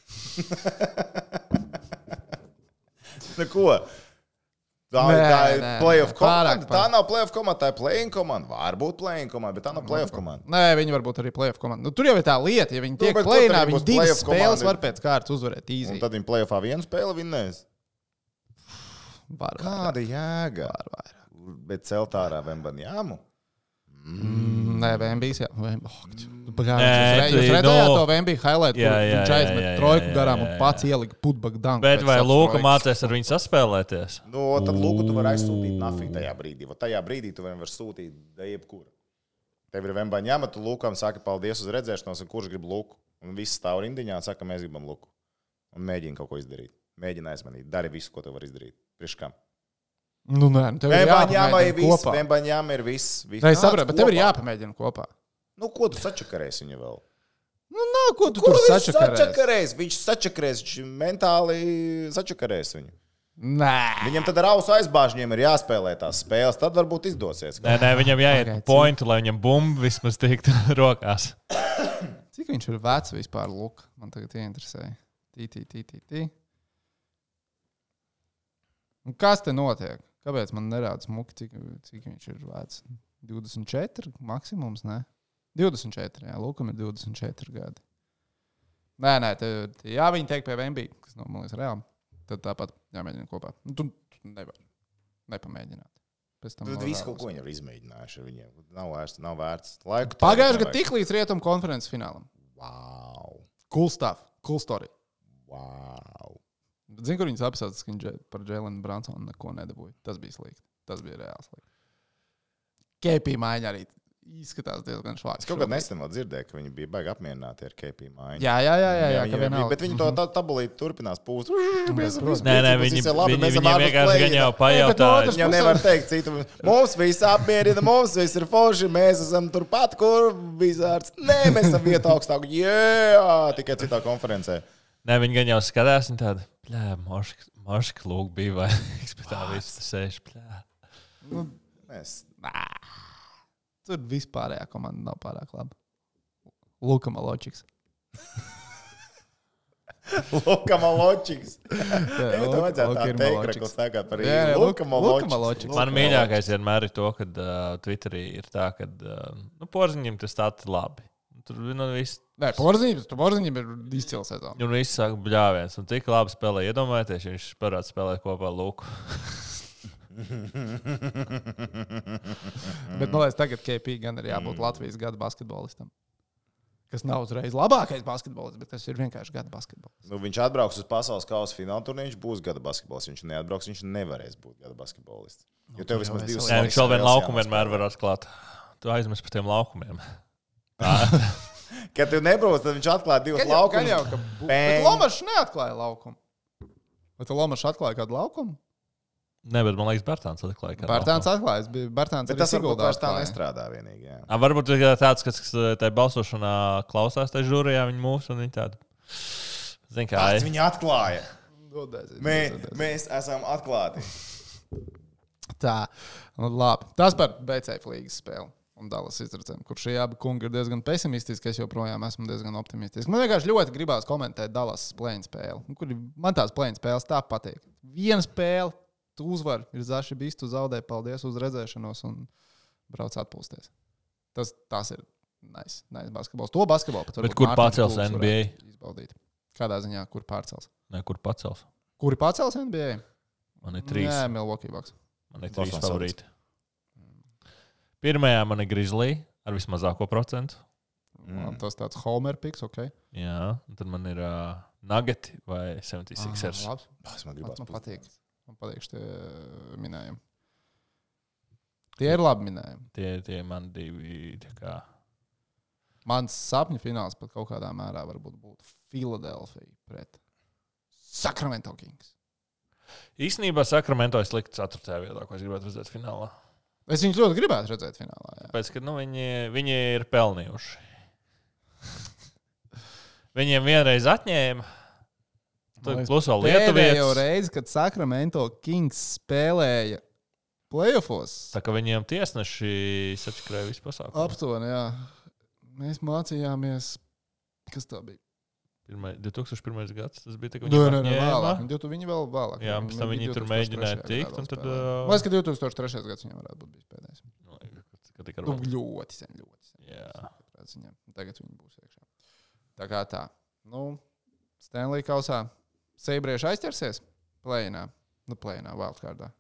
Neko. Tā, Nē, tā ir playoff komanda. Tā nav playoff komanda, tā ir play-in komanda. Varbūt play-in komanda, bet tā nav playoff komanda. Nē, viņi var būt arī playoff komanda. Nu, tur jau ir tā lieta, ja viņi Nu, tiek nu, plēnā, viņi divas spēles var pēc kārtas uzvarēt Un īsi. tad viņi playoffā vienu spēli vinnēs. Var, Kāda jēga? var, var. Bet celt ārā Vembanjāmu? Mm, Nē, VMBs jau. VM... Jūs tu- redzējāt nu- to VMB highlight, kur Jā, jā, viņš aizmet trojku garām un pats ielika putbaku danku. Bet vai Lūka mācīs ar viņu saspēlēties? Nu, tad lūk, tu vari aizsūtīt nafiju tajā brīdī. Tajā brīdī tu vari sūtīt da jebkuru. Tev ir Vembanjāma, tu lūkam saki paldies uz redzēšanos, un kurš grib lūku. Un viss stāv rindiņā un saka, mēs gribam lūku. Un mēģina kaut ko izdarīt. Mēģina aizmanīt. Dari visu, ko tu vari izdarīt. Priekš kam? Nu, nē, nu, tev ir Vembanjāma ir jāpamēģina. Vembanjāma ir viss. viss. Nē, es saprotu, bet tev ir jāpamēģina kopā. Nu, ko tu sačakarēsi viņu vēl? Nu, nā, ko tu Kur tur viņš sačakarēsi? sačakarēs? Viņš sačakarēs, viņš mentāli sačakarēs viņu. Nē. Viņam tad ar ausu aizbāžņiem ir jāspēlē tās spēles. Tad varbūt izdosies. Nē, nē, viņam jāiet okay, pointu, lai viņam bumba vismaz tiktu rokās. Cik viņš ir vecs vispār, Lūk? Man tagad ieinteresēja. Tī, tī, tī, tī, tī. Un kas te notiek? Kāpēc man nerāda smuki, cik, cik viņš ir vecs? 24 maksimums, ne? 24, jā, Lūkam ir 24 gadi. Nē, nē, te, jā, viņi teikt pie VMB, kas nav, man liekas, reāli. Tad tāpat jāmēģina kopā. Nu, tu, tu nevari nepamēģināt. Vēl viss ko viņi ir izmēģinājuši viņiem. Nav vērts, nav vērts. Laiku Pagājušajā gadā tik līdz rietumu konferences finālam. Wow! Cool stuff, cool story. wow. Zini, kur viņas apsaucas, ka viņš par Jēlenu Bransonu neko nedabūja. Tas bija slikti. Tas bija reāli slikti. Kepī maiņa arī izskatās diezgan švāks. Es kaut kādā nesen dzirdēju, ka viņi bija baigi apmierināti ar KP mājiņu. Jā, jā, jā, jā, jā, viņi ka bija, vienalga. bet viņi to tā tabulīti turpinās pūst. Nē, nē, viņi, viņi, viņi viņam vienkārši gan jau pajautāja. Viņam nevar teikt citu. Mums viss apmierina, mums viss ir forši, mēs esam turpat, kur bizārs. Nē, mēs esam vietā augstāk. Jā, tikai citā konferencē. Nē, viņi gan jau skatās, viņi tādi, plē, marška lūk bija vai tā viss sēž, plē. Mēs. Tur vispārējā komanda nav pārāk laba. Luka Maločiks. Luka Maločiks. Jā, Luka- vajadzētu tā ir teikt, ko sagāt par jā, Luka Maločiks. Man mīļākais vienmēr ir to, ka uh, Twitterī ir tā, ka uh, nu, porziņam tas tāds labi. Tur nu, viss, Nē, porziņš, tu porziņš ir izcils sezona. un viss saka, bļāviens. Un tik labi spēlē. Iedomājieties, ja viņš parāda spēlēt kopā ar Luku. Bet man liekas, tagad KP gan ir jābūt Latvijas gada basketbolistam. Kas nav uzreiz labākais basketbolists, bet tas ir vienkārši gada basketbolists. Nu, viņš atbrauks uz pasaules kausa fināla turnīru, viņš būs gada basketbolists. Viņš neatbrauks, viņš nevarēs būt gada basketbolists. Jo tev vismaz divas Nē, viņš vēl vienu laukumu vienmēr var atklāt. Tu aizmirsti par tiem laukumiem. Kad tu nebrauc, tad viņš atklāja divus jau, gan laukumus. jau, ka Lomačs neatklāja laukumu. Vai tu Lomačs atklāja kādu laukumu? Nē, bet man liekas, Bērtāns atklāja. Bērtāns es biju- Bērtāns tas varbūt vairs tā nestrādā vienīgi. Jā. Ā, Varbūt tas ir tāds, kas kas tajā balsošanā klausās, tajā žūrijā viņi mūs un viņi tādu. Zini, kā ir. Viņa atklāja. Dodēsies, Mē, dodēsies. mēs esam atklāti. Tā, nu, labi. Tas par BCF līgas spēli. Un Dallas izredzēm, kur šie abi kungi ir diezgan pesimistiski. Es joprojām esmu diezgan optimistisks. Man vienkārši ļoti gribās komentēt Dallas plēņu spēli. Nu, Kur man tās plēņu spēles tā patīk. Viena spēle, tu uzvari, ir zaši bijis, tu zaudē, paldies uz redzēšanos un brauc atpūsties. Tas, tas ir nice, nice basketbols. To basketbolu pat varbūt kur Kulks NBA? Izbaudīt. Kādā ziņā, kur pārcels? Nē, kur pacels? Kuri pacels NBA? Man ir trīs. Nē, Milwaukee Bucks. Man ir trīs favorīti. Pirmajā man ir Grizzly ar vismazāko procentu. Mm. Tas tāds Homer piks, ok. Jā, un tad man ir uh, Nugget vai 76ers. Ah, labs. Tas man gribās man patīk. Man patīk šie minējumi. Tie ir labi minējumi. Tie, tie man divi. tā Kā, Mans sapņu fināls pat kaut kādā mērā varbūt būtu Filadelfija pret Sacramento Kings. īsnībā Sakramento es liktu 4. vietā, ko es gribētu redzēt finālā. Es viņus ļoti gribētu redzēt finālā. Jā. Pēc tam nu, viņi, viņi ir pelnījuši. Viņiem vienreiz atņēma. Tur plus vēl Pēdējo Lietuvietis. reizi, kad Sacramento Kings spēlēja playoffs, Tā kā viņiem tiesneši sačakrēja visu pasākumu. aptuveni, jā. Mēs mācījāmies, kas tā bija. Pirmai, 2001. gads tas bija. tā, ka Nē, viņiem nē, nē, atņēma. vēlāk. Viņi, divu- viņi vēl vēlāk. Jā, pēc tam viņi bija tur 2003. mēģināja tikt, tad, uh, Man liekas, ka 2003. gads viņam varētu būt pēdējais. Nu, ka Nu, ļoti sen, ļoti sen. Jā. ziņā. Tagad viņi būs iekšā. Tā kā tā. Nu, Stanley kausā Seibrieši aizķersies plēnā. Nu, plēnā, wildcardā.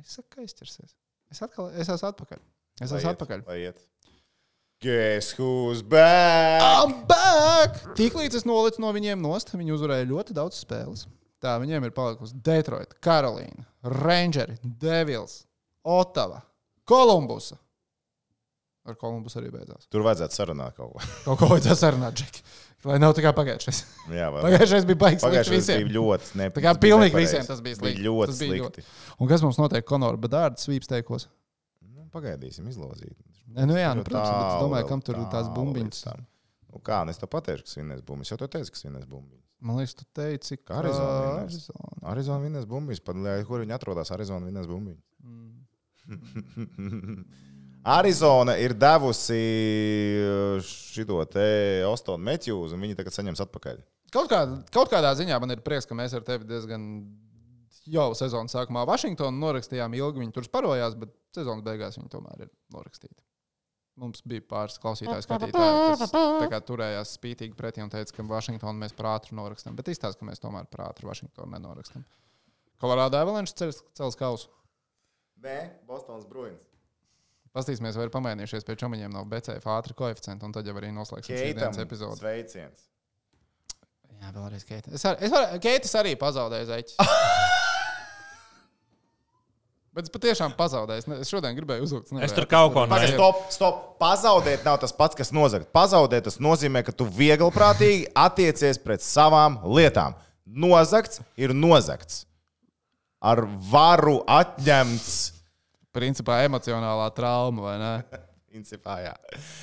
Es saku, ka aizķersies. Es, atkal, es esmu atpakaļ. Es esmu atpakaļ. Lai iet. Guess who's back? I'm back! Tiklīdz es nolicu no viņiem nost, viņi uzvarēja ļoti daudz spēles. Tā viņiem ir palikusi Detroit, Karolīna, Rangers, Devils, Ottava, Kolumbusa. Ar Kolumbusu arī beidzās. Tur vajadzētu sarunāt kaut ko. Kaut ko vajadzēja sarunāt, Džek. Lai nav tā kā pagājušais. Jā, vai- Pagājušais bija baigs slikti Pagājušajā visiem. bija ļoti Tā nepareizi. kā pilnīgi visiem tas bija slikti. Bija ļoti Tas bija slikti. Un kas mums notiek Konora Bedārda svīpsteikos? Nu, pagaidīsim, izlozīt. Nē, nu jā, nu, Ļoti protams, bet es tālu domāju, kam tur ir tās tālu bumbiņas. Nu, kā, nu es tev pateikšu, kas vinnēs bumbiņas. Jau tu teici, kas vinnēs bumbiņas. Man liekas, tu teici, Ka Arizona vinnēs. Arizona. Arizona vinnēs bumbiņas. Pat, kur viņi atrodas, Arizona vinnēs bumbiņas. Mm. Arizona ir devusi šo te Ostonu Metjūzu, un viņi tagad saņems atpakaļ. Kaut, kā, kaut kādā ziņā man ir prieks, ka mēs ar tevi diezgan jau sezonas sākumā Vašingtonu norakstījām ilgi. Viņi tur sparojās, bet sezonas beigās viņi tomēr ir norakstīti. Mums bija pāris klausītāji, skatītāji, kas turējās spītīgi pretī un teica, ka Vašingtonu mēs par ātru norakstām. Bet izstāsta, ka mēs tomēr par ātru Vašingtonu nenorakstām. Kolorādo Avalanche cels, cels kausu. Nē, Bostonas Bruins. Pastīsimies, vai ir pamainījušies pie čomiņiem no BCF ātri koeficienti, un tad jau arī noslēgsim šīs epizodi. sveiciens. Jā, vēlreiz Keita. Es, ar, es var, Keitis arī pazaudēja zeķis. Bet es patiešām pazaudēju. Es, ne, es šodien gribēju uzlikt. Es tur kaut ko Pagaid, nesaku. stop, stop. Pazaudēt nav tas pats, kas nozagt. Pazaudēt tas nozīmē, ka tu viegliprātīgi attiecies pret savām lietām. Nozagts ir nozagts. Ar varu atņemts. Principā emocionālā trauma, vai ne? Principā, jā.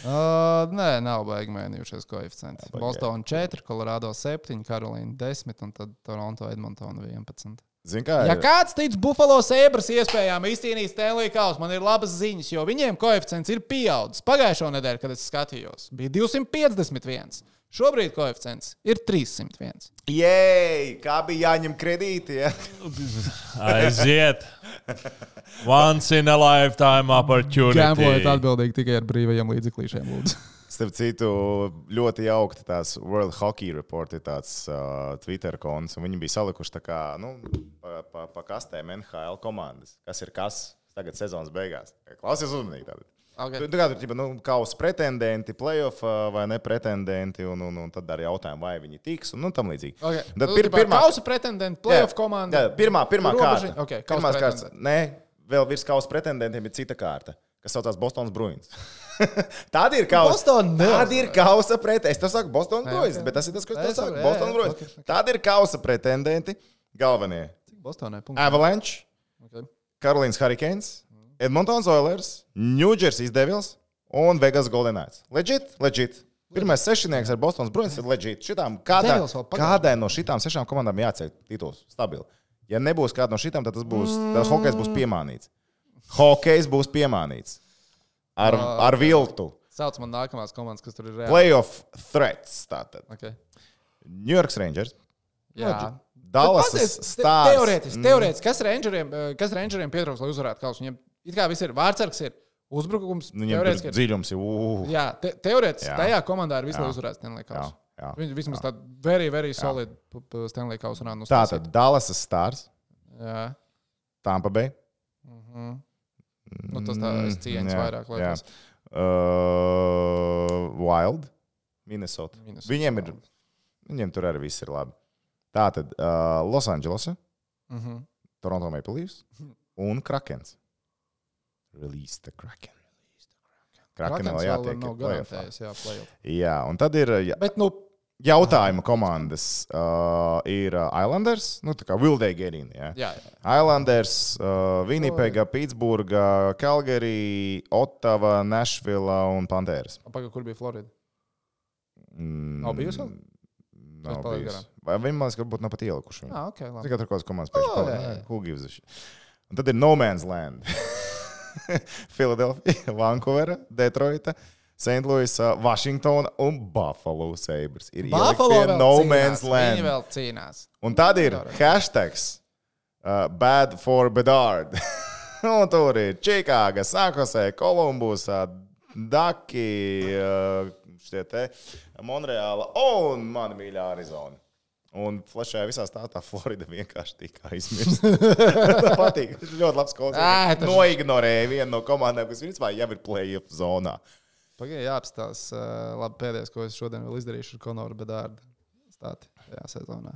Uh, nē, nav baigi mainījušies koeficienti. Bostonā 4, Colorado 7, Karolīna 10 un tad Toronto Edmontona 11. Zini, kā Ja ir? kāds tic Buffalo Sabres iespējām izcīnīt Stanley Kausu, man ir labas ziņas, jo viņiem koeficients ir pieaudzis. Pagājušo nedēļu, kad es skatījos, bija 251. Šobrīd koeficients ir 301. Jēj, kā bija jāņem kredīti? Ja? Aiziet! Once in a lifetime opportunity. Gamblojiet atbildīgi tikai ar brīvajiem līdzeklīšiem, lūdzu. Starp citu, ļoti jauki tās World Hockey Report ir tāds uh, Twitter konts, un viņi bija salikuši tā kā, nu, pa, pa, pa kastēm NHL komandas. Kas ir kas tagad sezonas beigās? Klausies uzmanīgi. Tātad. Okay. Tur ir nu, kausa pretendenti, playoff vai ne pretendenti, un, un, un tad arī jautājumu, vai viņi tiks, un nu, tam līdzīgi. Okay. Tad Pir, pir, pirmā pirmā, kausa pretendenta, playoff komanda. Jā, pirmā, pirmā kārta. Okay, kārtas. pretendenti. Nē, vēl virs kausa pretendentiem ir cita kārta, kas saucās Bostonas Bruins. Tāda ir kausa. Tāda ir kausa pretendenti. Es to saku Bostonas Jā, Bruins, bet tas ir tas, Jā, saku. saprotu, jā, Bostonas jā, Bruins. ok, ok. Tāda ir kausa pretendenti. Galvenie Cik Bostonai -? Avalanche, Okay. Karolīnas Hurricanes, Edmontons Oilers, New Jersey Devils un Vegas Golden Knights. Legit, legit. Pirmais sešnieks ar Bostonas Bruins ir legit. Šitām, kādā, kādai no šitām sešām komandām jāceļ tituls stabili. Ja nebūs kāda no šitām, tad tas būs, tad hokejs būs piemānīts. Hokejs būs piemānīts. Ar, ar viltu. Sauc man nākamās komandas, kas tur ir reāli. Playoff threats. Tātad. Okay. New York Rangers, Jā. Dallas te- Stars. Teorētiski, teorētiski, kas Rangeriem, eh, kas Rangeriem pietrūks, lai uzvarētu kausu? Viņiem it kā viss ir vārdsargs, ir uzbrukums. Nu, Viņam teorētiski ir. dziļums ir. Uh, Jā, te, teorētiski Jā. tajā komandā ir Jā. uzvarētu Stanley jā. Viņi vismaz tādu very, very solid Stanley kausu rānu. Tātad Dallas Stars, Jā. Tampa Bay. Nu, tas tā es cieņas vairāk, jā. Uh, Wild, Minnesota. Minnesota. Viņiem, ir, viņiem tur arī viss ir labi. Tātad uh, Losandželose, Mhm. Toronto Maple Leafs un Krakens. Release the Kraken. Kraken vēl jātiek nav garantējis, jā, playoff. Jā, un tad ir jā, Bet, nu, jautājuma komandas. Uh, ir uh, Islanders, nu tā kā Vildei Gerina. Jā. jā, jā. Islanders, uh, Winnipega, Pitsburga, Calgary, Ottava, Nashville un Panthers. Pagaid, kur bija Florida? Mm, Nav bijusi vēl? Nav bijusi. Vai viņi man liekas, ka būtu nav pat ielikuši? viņu? Ah, ok. Tikai tur kaut kādas komandas pēc jā, jā. tam. Who gives a shit? Un tad ir No Man's Land. Philadelphia, Vankūvera, Detroita, St. Louis, Washington un Buffalo Sabres. Ir Buffalo No cīnās, Man's Land. Viņi vēl cīnās. Un tad ir Bedard. hashtags uh, Bad for Bedard. un tur ir Čikāga, Sankosē, Kolumbusā, Daki, uh, šie te Monreāla un mana mīļā Arizona. Un flešajā visā stāstā Florida vienkārši tika aizmirsta. Patīk. Ir ļoti labs koncerts. tas- Noignorēja vienu no komandām, kas vispār jau ir play-off zonā. Pagaidiet, jāapstāsta. Uh, labi, pēdējais, ko es šodien vēl izdarīšu, ir Konoru Bedārdu stāti šajā sezonā.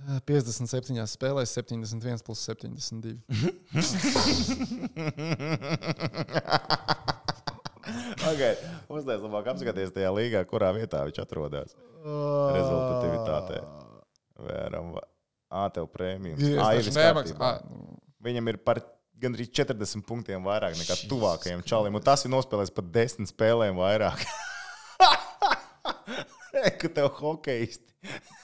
Uh, 57 spēlēs, 71 plus 72. Okay. Uzliek, labāk apskaties tajā līgā, kurā vietā viņš atrodas. Rezultatīvitātē. Vēram, ā, tev prēmijas. Ā, ir Nemaksā. kārtībā. Viņam ir par gandrīz 40 punktiem vairāk nekā tuvākajam čalim. Un tas ir nospēlējis pat 10 spēlēm vairāk. Ka tev hokeisti.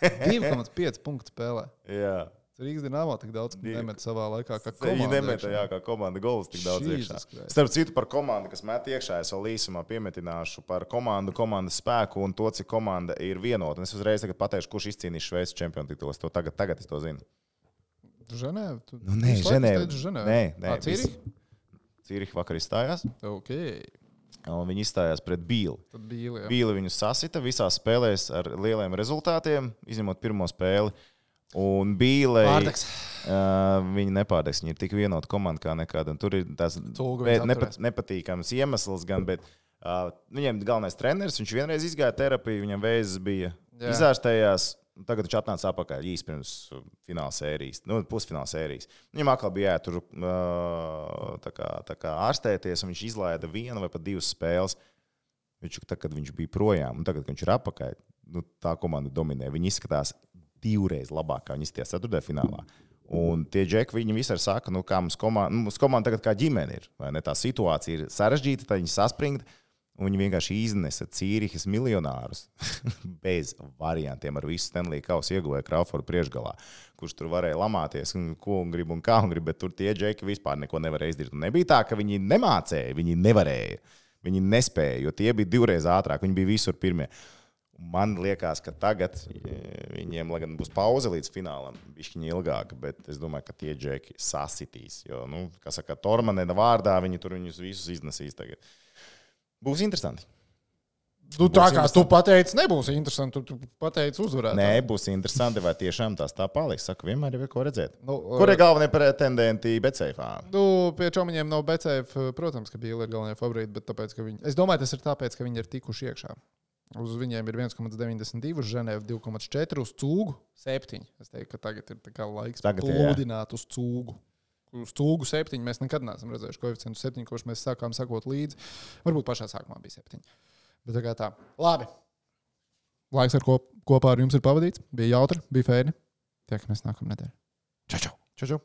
2,5 punktu spēlē. Jā. Rīgas dīnāmā tik daudz nemet savā laikā, kā Viņi komanda. nemeta, jā, kā komanda gols tik daudz iekšā. Starp citu, par komandu, kas met iekšā, es vēl īsumā piemetināšu par komandu, komandas spēku un to, cik komanda ir vienota. Es uzreiz pateikšu, kurš izcīnīs Šveices čempionu titulu. Es to tagad, tagad es to zinu. Ženēva? Tu Nu, nē, Ženēva. Nē, nē, Ā, Cīrih? Cīriha vakar izstājās, Ok. un viņi izstājās pret Bīli. Bija liela. Bīli viņu sasita visās spēlēs ar lieliem rezultātiem, izņemot pirmo spēli. Un Bīlei Pārdegs. uh, viņi nepārdegs. Viņi ir tik vienota komanda kā nekad. Un tur ir viņus nepat, nepatīkams iemesls, gan, bet uh, viņiem galvenais treneris, viņš vienreiz izgāja terapiju, viņam vēzis bija Jā. izārstējās. Tagad viņš atnāca atpakaļ īsi pirms fināla sērijas, nu, pusfināla sērijas. Viņam atkal bija jātur tā kā, tā kā ārstēties, un viņš izlaida vienu vai pat divas spēles. Viņš, tad, kad viņš bija projām, un tagad, kad viņš ir atpakaļ, nu, tā komanda dominē. Viņi izskatās divreiz labāk, kā viņi izskatījās ceturtajā finālā. Un tie džeki, viņi visur saka, nu, kā mums komanda, nu, mums komanda tagad kā ģimene ir. ne? Tā situācija ir sarežģīta, tad viņi saspringta. Un viņi vienkārši iznesa Cīrihas miljonārus bez variantiem ar visu Stanley Kausu ieguvēju Crawfordu priekšgalā, kurš tur varēja lamāties, un ko un grib un kā un grib, bet tur tie džeki vispār neko nevarēja izdarīt. Un nebija tā, ka viņi nemācēja, viņi nevarēja. Viņi nespēja, jo tie bija divreiz ātrāk, viņi bija visur pirmie. Man liekas, ka tagad e, viņiem, gan būs pauze līdz finālam, viņa ilgāka, bet es domāju, ka tie džeki sasitīs. Jo, nu, kā saka, Tormanēna vārdā viņi tur viņus visus iznesīs tagad. Būs interesanti. Nu, tā kā tu pateici, nebūs interesanti. Tu, tu pateici, uzvarēt. Nē, būs interesanti, vai tiešām tas tā paliks. Saku, vienmēr ir ko redzēt. Nu, Kur ir galvenie pretendenti Betseifā? Nu, pie čomiņiem no BCF, protams, ka bija galvenie favorīti, bet tāpēc, ka viņi, es domāju, tas ir tāpēc, ka viņi ir tikuši iekšā. Uz viņiem ir 1,92, uz Ženēvu 2,4, uz cūgu 7. Es teiktu, ka tagad ir laiks Tagad ir, jā. plūdināt uz cūgu. Uz cūgu 7 mēs nekad neesam redzējuši koeficientu 7, kurš mēs sākām sakot līdzi. Varbūt pašā sākumā bija 7. Bet tā kā tā. Labi. Laiks ar ko, kopā ar jums ir pavadīts. Bija jautri, bija fēni. Tiekamies nākamā nedēļa. Čau, čau! čau, čau.